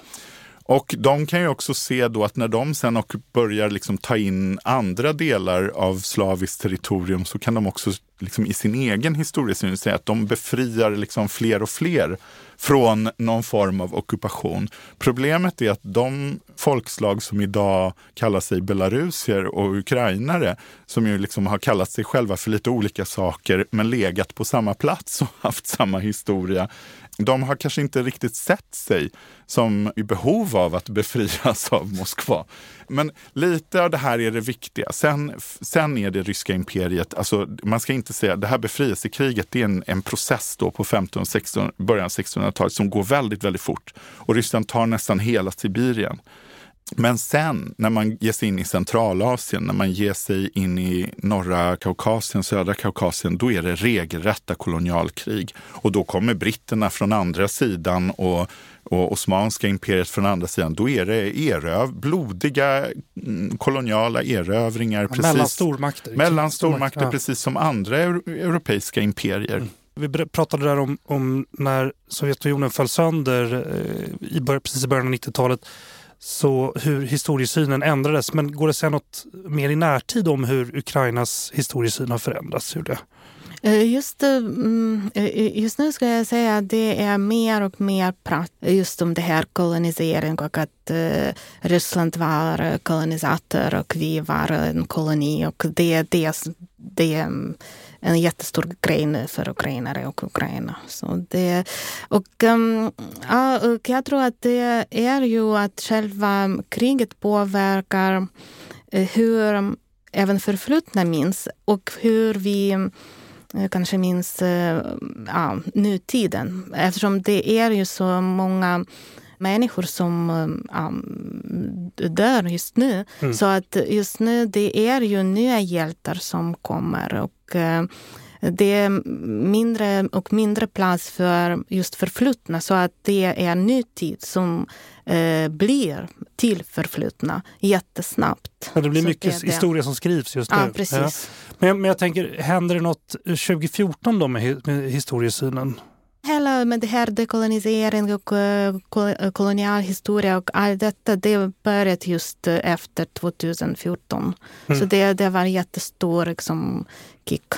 Och de kan ju också se då att när de sen och börjar liksom ta in andra delar av slaviskt territorium så kan de också liksom i sin egen historiesyn säga att de befriar liksom fler och fler från någon form av ockupation. Problemet är att de folkslag som idag kallar sig belarusier och ukrainare, som ju liksom har kallat sig själva för lite olika saker men legat på samma plats och haft samma historia, de har kanske inte riktigt sett sig som i behov av att befrias av Moskva. Men lite av det här är det viktiga. Sen, sen är det ryska imperiet, alltså man ska inte säga, det här befrielsekriget det är en, en process då på 15, 16, början av 1600-talet som går väldigt, väldigt fort. Och Ryssland tar nästan hela Sibirien. Men sen när man ger sig in i Centralasien, när man ger sig in i norra Kaukasien, södra Kaukasien, då är det regelrätta kolonialkrig. Och då kommer britterna från andra sidan och, och Osmanska imperiet från andra sidan. Då är det eröv, blodiga mm, koloniala erövringar. Ja, precis, mellan stormakter. Mellan stormakter, ja. precis som andra europeiska imperier. Mm. Vi pratade där om, om när Sovjetunionen föll sönder eh, i bör, precis i början av 90-talet så hur historiesynen ändrades. Men går det att säga något mer i närtid om hur Ukrainas historiesyn har förändrats? Hur eh, det? Just, eh, mm, eh, just nu ska jag säga att det är mer och mer prat just om det här kolonisering och att Ryssland var kolonisator och vi var en koloni och det, det, det en jättestor grej nu för ukrainare och Ukraina. Så det, och, um, ja, och jag tror att det är ju att själva kriget påverkar eh, hur även förflutna minns och hur vi eh, kanske minns eh, ja, nutiden. Eftersom det är ju så många människor som um, dör just nu. Mm. Så att just nu det är ju nya hjältar som kommer. Och, uh, det är mindre och mindre plats för just förflutna så att det är nutid som eh, blir till förflutna jättesnabbt. Ja, det blir så mycket det det. historia som skrivs just nu. Ja, precis. Ja. Men, men jag tänker, händer det något 2014 då med, med historiesynen? hela med det här dekolonisering och kolonial historia och allt detta, det började just efter 2014. Mm. Så det, det var en jättestor liksom, kick.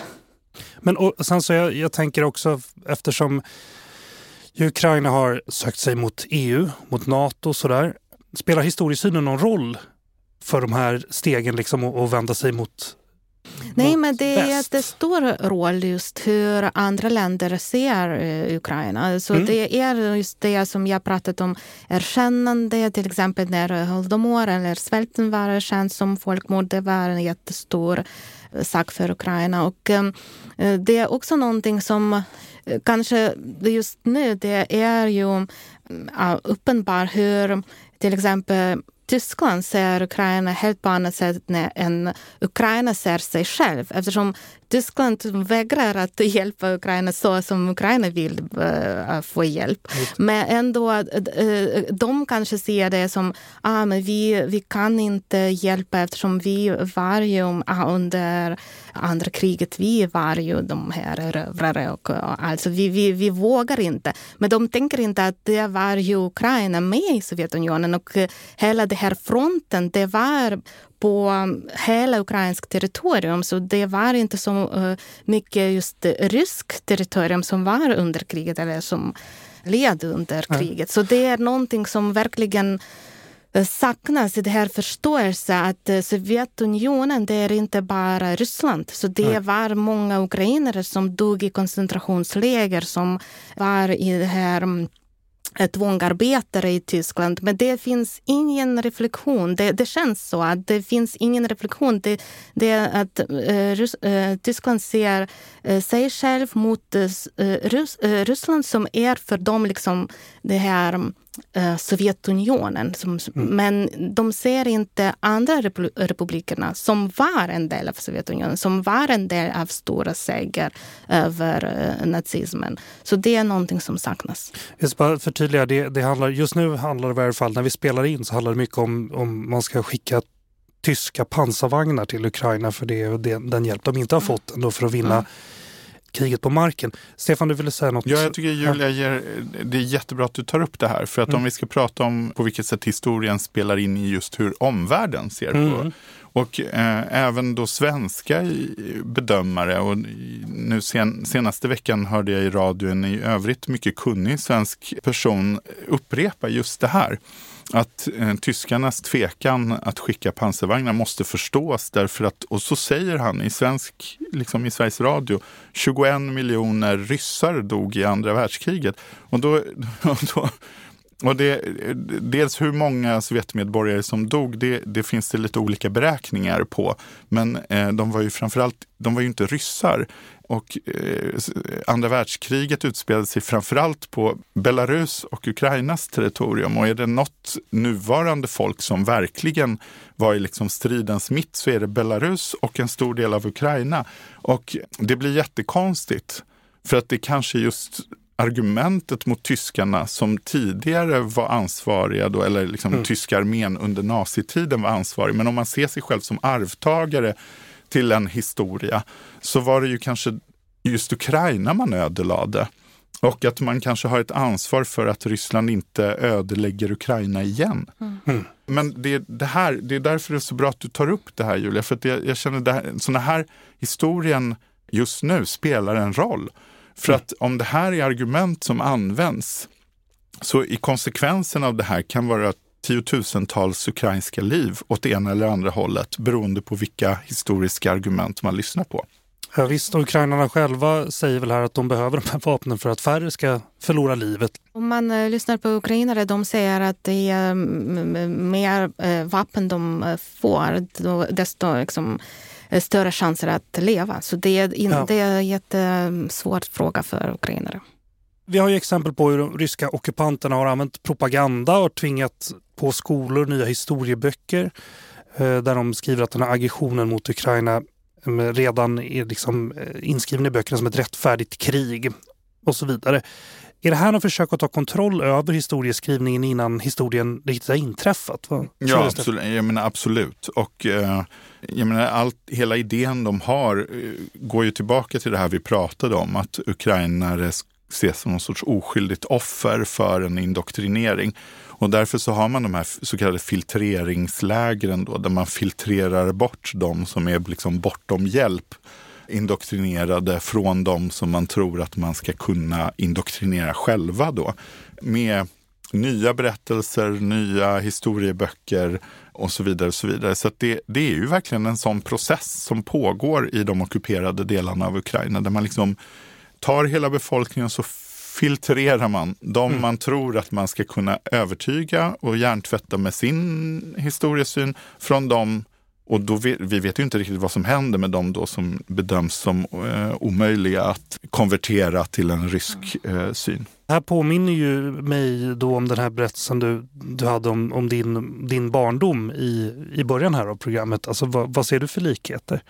Men och sen så jag, jag tänker också eftersom Ukraina har sökt sig mot EU, mot Nato och sådär. Spelar historiesynen någon roll för de här stegen liksom att vända sig mot Nej, men det är jättestor roll just hur andra länder ser uh, Ukraina. Så mm. det är just det som jag pratat om, erkännande, till exempel när Holodomor eller svälten var erkänd som folkmord. Det var en jättestor sak för Ukraina. Och eh, det är också någonting som eh, kanske just nu, det är ju eh, ah, uppenbart hur till exempel Tyskland ser Ukraina helt på annat sätt än Ukraina ser sig själv eftersom Tyskland vägrar att hjälpa Ukraina så som Ukraina vill uh, få hjälp. Men ändå, uh, de kanske ser det som ah, men vi, vi kan inte hjälpa eftersom vi var ju uh, under andra kriget, vi var ju de här rövrare och, och alltså vi, vi, vi vågar inte. Men de tänker inte att det var ju Ukraina med i Sovjetunionen och hela den här fronten, det var på hela ukrainskt territorium. Så det var inte så eh, mycket just ryskt territorium som var under kriget eller som led under kriget. Så det är någonting som verkligen eh, saknas i det här förståelsen att eh, Sovjetunionen, det är inte bara Ryssland. Så det var många ukrainare som dog i koncentrationsläger som var i det här mm, Eh, tvångarbetare i Tyskland. Men det finns ingen reflektion. Det, det känns så att det finns ingen reflektion. Det, det är att uh, uh, Tyskland ser uh, sig själv mot Rys Ryssland som är för dem liksom det här Sovjetunionen. Som, mm. Men de ser inte andra republikerna som var en del av Sovjetunionen, som var en del av stora seger över uh, nazismen. Så det är någonting som saknas. Jag ska bara förtydliga, det, det handlar, just nu handlar det i alla fall, när vi spelar in så handlar det mycket om om man ska skicka tyska pansarvagnar till Ukraina för det är den hjälp de inte har mm. fått ändå för att vinna mm kriget på marken. Stefan, du ville säga något? Ja, jag tycker Julia ger, det är jättebra att du tar upp det här. För att mm. om vi ska prata om på vilket sätt historien spelar in i just hur omvärlden ser mm. på och eh, även då svenska bedömare. Och nu sen, senaste veckan hörde jag i radio en i övrigt mycket kunnig svensk person upprepa just det här att eh, tyskarnas tvekan att skicka pansarvagnar måste förstås därför att, och så säger han i, svensk, liksom i Sveriges Radio, 21 miljoner ryssar dog i andra världskriget. Och då, och då och det, dels hur många Sovjetmedborgare som dog, det, det finns det lite olika beräkningar på. Men eh, de var ju framförallt, de var ju inte ryssar. Och eh, andra världskriget utspelade sig framförallt på Belarus och Ukrainas territorium. Och är det något nuvarande folk som verkligen var i liksom stridens mitt så är det Belarus och en stor del av Ukraina. Och det blir jättekonstigt. För att det kanske just argumentet mot tyskarna som tidigare var ansvariga, då, eller liksom mm. tyska armén under nazitiden var ansvarig. Men om man ser sig själv som arvtagare till en historia så var det ju kanske just Ukraina man ödelade. Och att man kanske har ett ansvar för att Ryssland inte ödelägger Ukraina igen. Mm. mm. Men det, det, här, det är därför det är så bra att du tar upp det här Julia. För att jag, jag känner att sådana här historien just nu spelar en roll. För att om det här är argument som används, så i konsekvensen av det här kan vara tiotusentals ukrainska liv åt det ena eller andra hållet beroende på vilka historiska argument man lyssnar på. Ja, visst, och ukrainarna själva säger väl här att de behöver de här vapnen för att färre ska förlora livet. Om man uh, lyssnar på ukrainare, de säger att det är um, mer uh, vapen de uh, får, desto liksom, Eh, större chanser att leva. Så det är, in, ja. det är en jättesvår fråga för ukrainare. Vi har ju exempel på hur de ryska ockupanterna har använt propaganda och tvingat på skolor nya historieböcker eh, där de skriver att den här aggressionen mot Ukraina eh, redan är liksom inskriven i böckerna som ett rättfärdigt krig och så vidare. Är det här något försök att ta kontroll över historieskrivningen innan historien riktigt har inträffat? Ja, absolut. Jag menar, absolut. Och eh, jag menar, allt, hela idén de har eh, går ju tillbaka till det här vi pratade om, att ukrainare ses som någon sorts oskyldigt offer för en indoktrinering. Och därför så har man de här så kallade filtreringslägren då, där man filtrerar bort de som är liksom bortom hjälp indoktrinerade från de som man tror att man ska kunna indoktrinera själva då. Med nya berättelser, nya historieböcker och så vidare. Och så vidare. så det, det är ju verkligen en sån process som pågår i de ockuperade delarna av Ukraina där man liksom tar hela befolkningen så filtrerar man de mm. man tror att man ska kunna övertyga och hjärntvätta med sin historiesyn från de och då vet, vi vet ju inte riktigt vad som händer med dem då som bedöms som eh, omöjliga att konvertera till en rysk eh, syn. Det här påminner ju mig då om den här berättelsen du, du hade om, om din, din barndom i, i början här av programmet. Alltså, vad, vad ser du för likheter?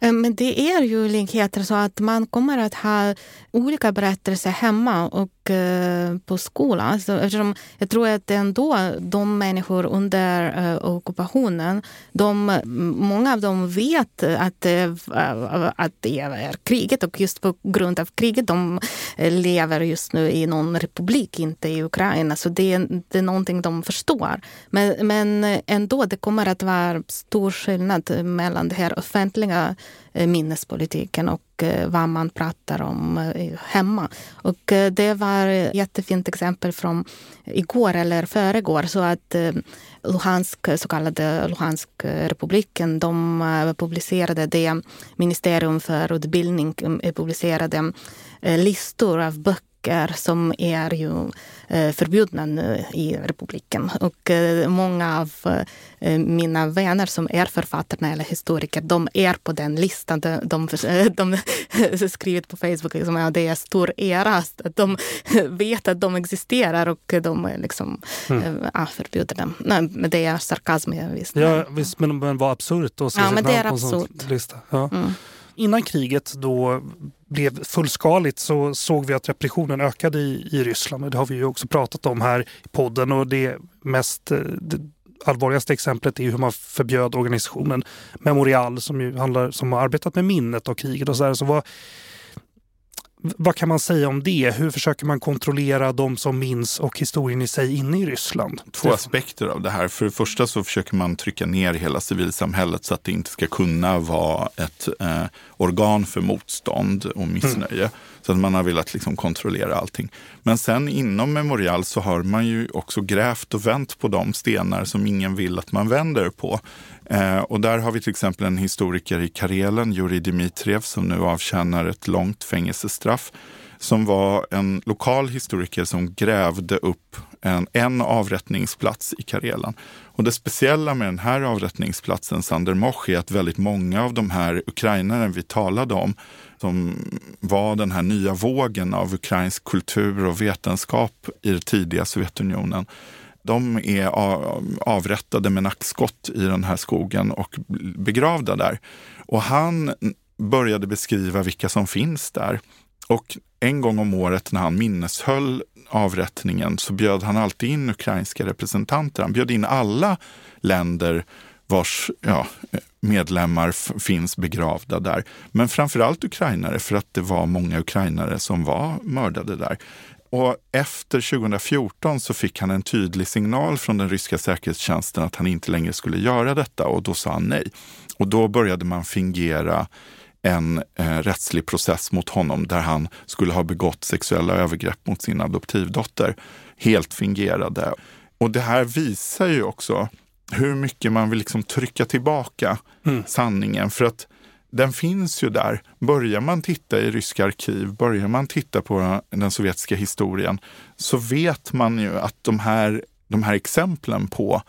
Ehm, men det är ju likheter så att man kommer att ha olika berättelser hemma och eh, på skolan. Så eftersom jag tror att ändå de människor under uh, ockupationen, de, många av dem vet att, eh, att det är kriget och just på grund av kriget de lever just nu i någon republik, inte i Ukraina. Så det, är, det är någonting de förstår. Men, men ändå, det kommer att vara stor skillnad mellan det här offentliga Eh, minnespolitiken och eh, vad man pratar om eh, hemma. Och det var ett jättefint exempel från igår eller föregår. Så att Luhansk, så kallade Luhanskrepubliken de publicerade det, Ministerium för utbildning publicerade listor av böcker böcker som är ju eh, förbjudna nu i republiken. Och eh, många av eh, mina vänner som är författare eller historiker, de är på den listan. De, de, de skrivit på Facebook liksom, att det är stor ära att de vet att de existerar och de är liksom, mm. ja, förbjuder dem. Nej, men det är sarkasm. Visst. Ja, visst, men, men vad absurt att se ja, men det är absurt. Lista. Ja. Mm innan kriget då blev fullskaligt så såg vi att repressionen ökade i, i Ryssland. Det har vi ju också pratat om här i podden och det mest eh, det allvarligaste exemplet är hur man förbjöd organisationen Memorial som ju handlar, som har arbetat med minnet av kriget och så där. Så vad, vad kan man säga om det? Hur försöker man kontrollera de som minns och historien i sig inne i Ryssland? Två aspekter av det här. För det första så försöker man trycka ner hela civilsamhället så att det inte ska kunna vara ett eh, organ för motstånd och missnöje. Mm. Så att man har velat liksom kontrollera allting. Men sen inom Memorial så har man ju också grävt och vänt på de stenar som ingen vill att man vänder på. Eh, och där har vi till exempel en historiker i Karelen, Jurij Dmitriev, som nu avtjänar ett långt fängelsestraff som var en lokal historiker som grävde upp en, en avrättningsplats i Karelen. Och det speciella med den här avrättningsplatsen, Sandermoch, är att väldigt många av de här ukrainare vi talade om, som var den här nya vågen av ukrainsk kultur och vetenskap i det tidiga Sovjetunionen, de är avrättade med nackskott i den här skogen och begravda där. Och han började beskriva vilka som finns där. Och en gång om året när han minneshöll avrättningen så bjöd han alltid in ukrainska representanter. Han bjöd in alla länder vars ja, medlemmar finns begravda där. Men framförallt ukrainare för att det var många ukrainare som var mördade där. Och efter 2014 så fick han en tydlig signal från den ryska säkerhetstjänsten att han inte längre skulle göra detta och då sa han nej. Och då började man fingera en eh, rättslig process mot honom där han skulle ha begått sexuella övergrepp mot sin adoptivdotter. Helt fingerade. Och det här visar ju också hur mycket man vill liksom trycka tillbaka mm. sanningen. För att den finns ju där. Börjar man titta i ryska arkiv, börjar man titta på den sovjetiska historien, så vet man ju att de här, de här exemplen på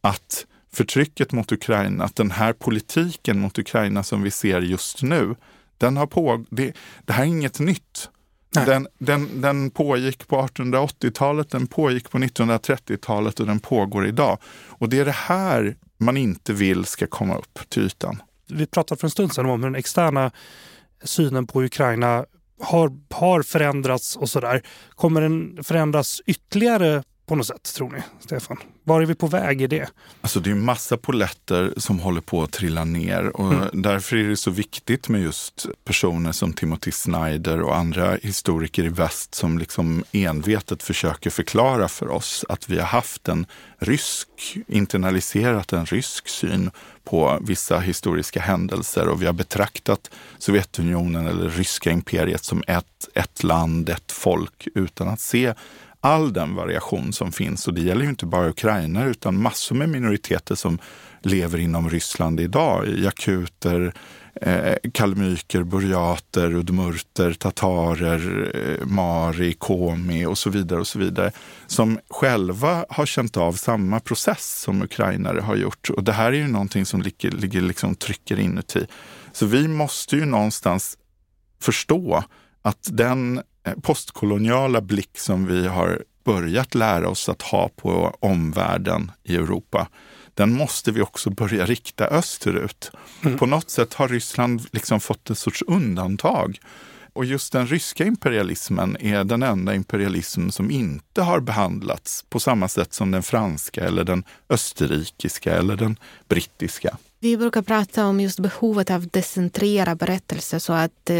att förtrycket mot Ukraina, att den här politiken mot Ukraina som vi ser just nu, den har på, det, det här är inget nytt. Den, den, den pågick på 1880-talet, den pågick på 1930-talet och den pågår idag. Och det är det här man inte vill ska komma upp till ytan vi pratade för en stund sedan om hur den externa synen på Ukraina har, har förändrats och sådär. Kommer den förändras ytterligare på något sätt, tror ni, Stefan? Var är vi på väg i det? Alltså det är massa poletter som håller på att trilla ner och mm. därför är det så viktigt med just personer som Timothy Snyder och andra historiker i väst som liksom envetet försöker förklara för oss att vi har haft en rysk, internaliserat en rysk syn på vissa historiska händelser och vi har betraktat Sovjetunionen eller ryska imperiet som ett, ett land, ett folk utan att se all den variation som finns. Och det gäller ju inte bara Ukraina utan massor med minoriteter som lever inom Ryssland idag. Jakuter, eh, kalmyker, burjater, udmurter, tatarer, eh, mari, komi och så vidare. och så vidare. Som själva har känt av samma process som ukrainare har gjort. Och det här är ju någonting som ligger, ligger liksom trycker inuti. Så vi måste ju någonstans förstå att den eh, postkoloniala blick som vi har börjat lära oss att ha på omvärlden i Europa, den måste vi också börja rikta österut. Mm. På något sätt har Ryssland liksom fått ett sorts undantag. Och just den ryska imperialismen är den enda imperialism som inte har behandlats på samma sätt som den franska eller den österrikiska eller den brittiska. Vi brukar prata om just behovet av decentrera berättelser så att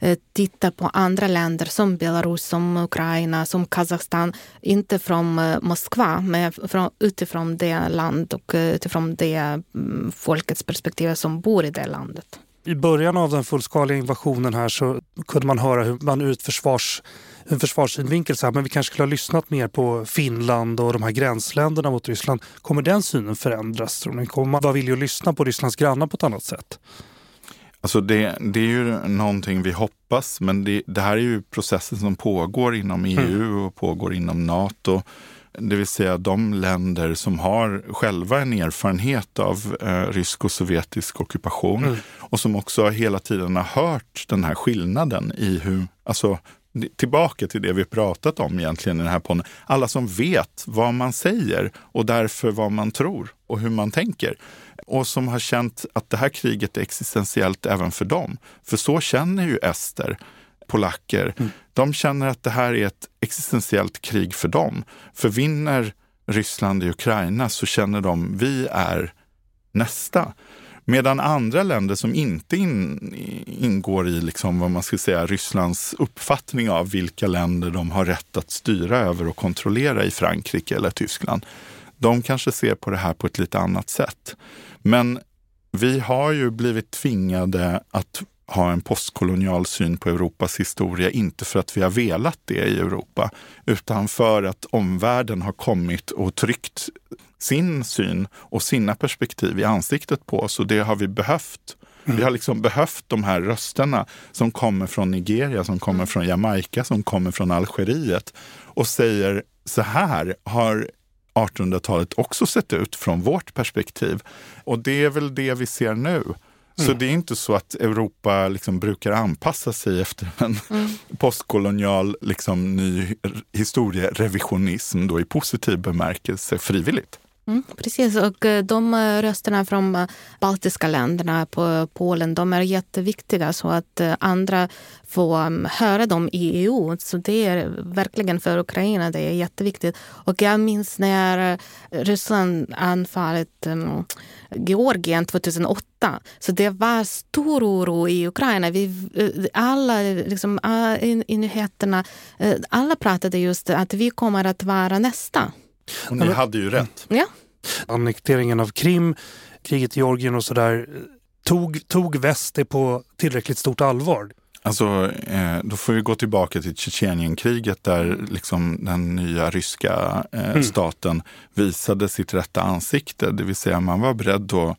eh, titta på andra länder som Belarus, som Ukraina, som Kazakstan. Inte från eh, Moskva, men från, utifrån det land och eh, utifrån det mm, folkets perspektiv som bor i det landet. I början av den fullskaliga invasionen här så kunde man höra hur man ur ett försvars en försvarssynvinkel så här, men vi kanske skulle ha lyssnat mer på Finland och de här gränsländerna mot Ryssland. Kommer den synen förändras? Tror ni? Kommer man vara villig att lyssna på Rysslands grannar på ett annat sätt? Alltså det, det är ju någonting vi hoppas, men det, det här är ju processen som pågår inom EU mm. och pågår inom Nato. Det vill säga de länder som har själva en erfarenhet av eh, rysk och sovjetisk ockupation mm. och som också hela tiden har hört den här skillnaden i hur, alltså tillbaka till det vi pratat om egentligen i den här podden. Alla som vet vad man säger och därför vad man tror och hur man tänker. Och som har känt att det här kriget är existentiellt även för dem. För så känner ju ester, polacker. Mm. De känner att det här är ett existentiellt krig för dem. För vinner Ryssland i Ukraina så känner de vi är nästa. Medan andra länder som inte in, ingår i liksom vad man ska säga, Rysslands uppfattning av vilka länder de har rätt att styra över och kontrollera i Frankrike eller Tyskland, de kanske ser på det här på ett lite annat sätt. Men vi har ju blivit tvingade att ha en postkolonial syn på Europas historia, inte för att vi har velat det i Europa, utan för att omvärlden har kommit och tryckt sin syn och sina perspektiv i ansiktet på oss och det har vi behövt. Vi har liksom behövt de här rösterna som kommer från Nigeria, som kommer från Jamaica, som kommer från Algeriet och säger så här har 1800-talet också sett ut från vårt perspektiv. Och det är väl det vi ser nu. Så mm. det är inte så att Europa liksom brukar anpassa sig efter en mm. postkolonial liksom, ny historierevisionism då i positiv bemärkelse frivilligt. Mm, precis, och eh, de eh, rösterna från eh, baltiska länderna på Polen, de är jätteviktiga så att andra får mm, höra dem i EU. Så det är verkligen för Ukraina, det är jätteviktigt. Och jag minns när Ryssland anfallit mm, Georgien 2008. Så det var stor oro i Ukraina. Vi, alla liksom, ah, i nyheterna, alla pratade just att vi kommer att vara nästa. Och ni hade ju rätt. Ja. Annekteringen av Krim, kriget i Georgien och sådär. Tog, tog väst det på tillräckligt stort allvar? Alltså, eh, då får vi gå tillbaka till Tjetjenienkriget där liksom den nya ryska eh, mm. staten visade sitt rätta ansikte. Det vill säga man var beredd att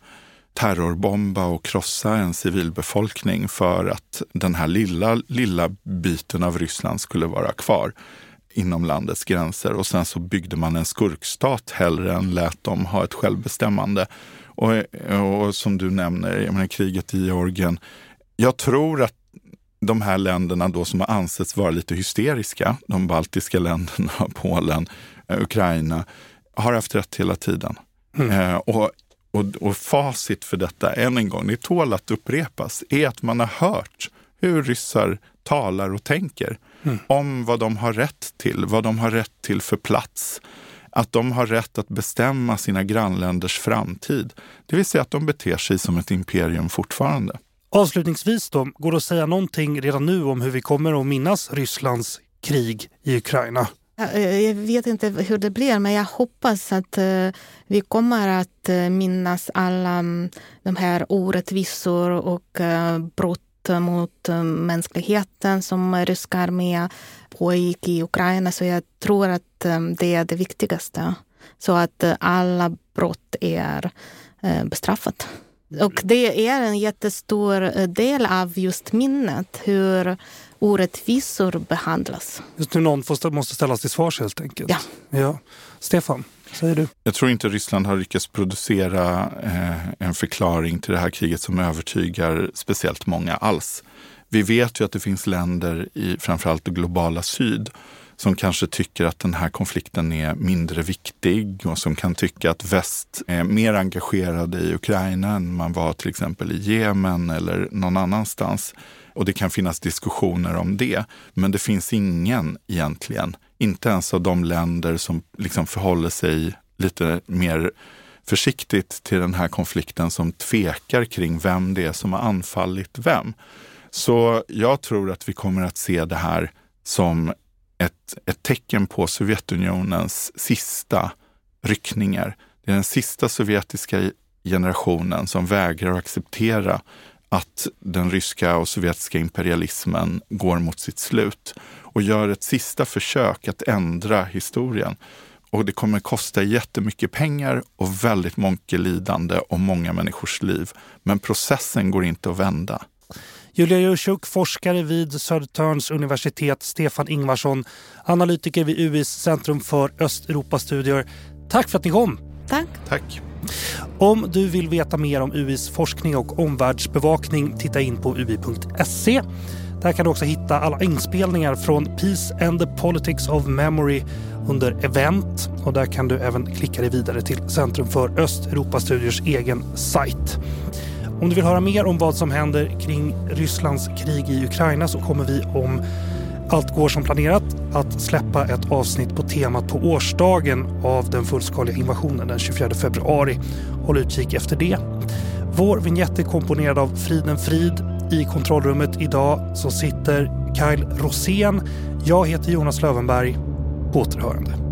terrorbomba och krossa en civilbefolkning för att den här lilla, lilla biten av Ryssland skulle vara kvar inom landets gränser och sen så byggde man en skurkstat hellre än lät dem ha ett självbestämmande. Och, och som du nämner, jag menar, kriget i Georgien. Jag tror att de här länderna då som har ansetts vara lite hysteriska, de baltiska länderna, Polen, eh, Ukraina, har haft rätt hela tiden. Mm. Eh, och, och, och facit för detta, än en gång, det tål att upprepas, är att man har hört hur ryssar talar och tänker mm. om vad de har rätt till, vad de har rätt till för plats. Att de har rätt att bestämma sina grannländers framtid. Det vill säga att de beter sig som ett imperium fortfarande. Avslutningsvis då, går det att säga någonting redan nu om hur vi kommer att minnas Rysslands krig i Ukraina? Jag vet inte hur det blir, men jag hoppas att eh, vi kommer att eh, minnas alla mm, de här orättvisor och eh, brott mot eh, mänskligheten som ryska armén pågick i Ukraina. Så jag tror att eh, det är det viktigaste. Så att eh, alla brott är bestraffat. Och det är en jättestor del av just minnet, hur orättvisor behandlas. Just nu någon måste ställas till svars helt enkelt. Ja. ja. Stefan? Säger du? Jag tror inte Ryssland har lyckats producera eh, en förklaring till det här kriget som övertygar speciellt många alls. Vi vet ju att det finns länder i framförallt det globala syd som kanske tycker att den här konflikten är mindre viktig och som kan tycka att väst är mer engagerade i Ukraina än man var till exempel i Jemen eller någon annanstans. Och det kan finnas diskussioner om det. Men det finns ingen egentligen inte ens av de länder som liksom förhåller sig lite mer försiktigt till den här konflikten som tvekar kring vem det är som har anfallit vem. Så jag tror att vi kommer att se det här som ett, ett tecken på Sovjetunionens sista ryckningar. Det är den sista sovjetiska generationen som vägrar att acceptera att den ryska och sovjetiska imperialismen går mot sitt slut och gör ett sista försök att ändra historien. Och det kommer kosta jättemycket pengar och väldigt mycket lidande och många människors liv. Men processen går inte att vända. Julia Jursuk, forskare vid Södertörns universitet, Stefan Ingvarsson, analytiker vid UIs Centrum för Östeuropastudier. Tack för att ni kom! Tack! Tack! Om du vill veta mer om UIs forskning och omvärldsbevakning, titta in på ui.se. Där kan du också hitta alla inspelningar från Peace and the Politics of Memory under event och där kan du även klicka dig vidare till Centrum för Östeuropastudiers egen sajt. Om du vill höra mer om vad som händer kring Rysslands krig i Ukraina så kommer vi om allt går som planerat att släppa ett avsnitt på temat på årsdagen av den fullskaliga invasionen den 24 februari. Håll utkik efter det. Vår vignett är komponerad av Friden Frid. I kontrollrummet idag så sitter Kyle Rosén. Jag heter Jonas Lövenberg. På återhörande.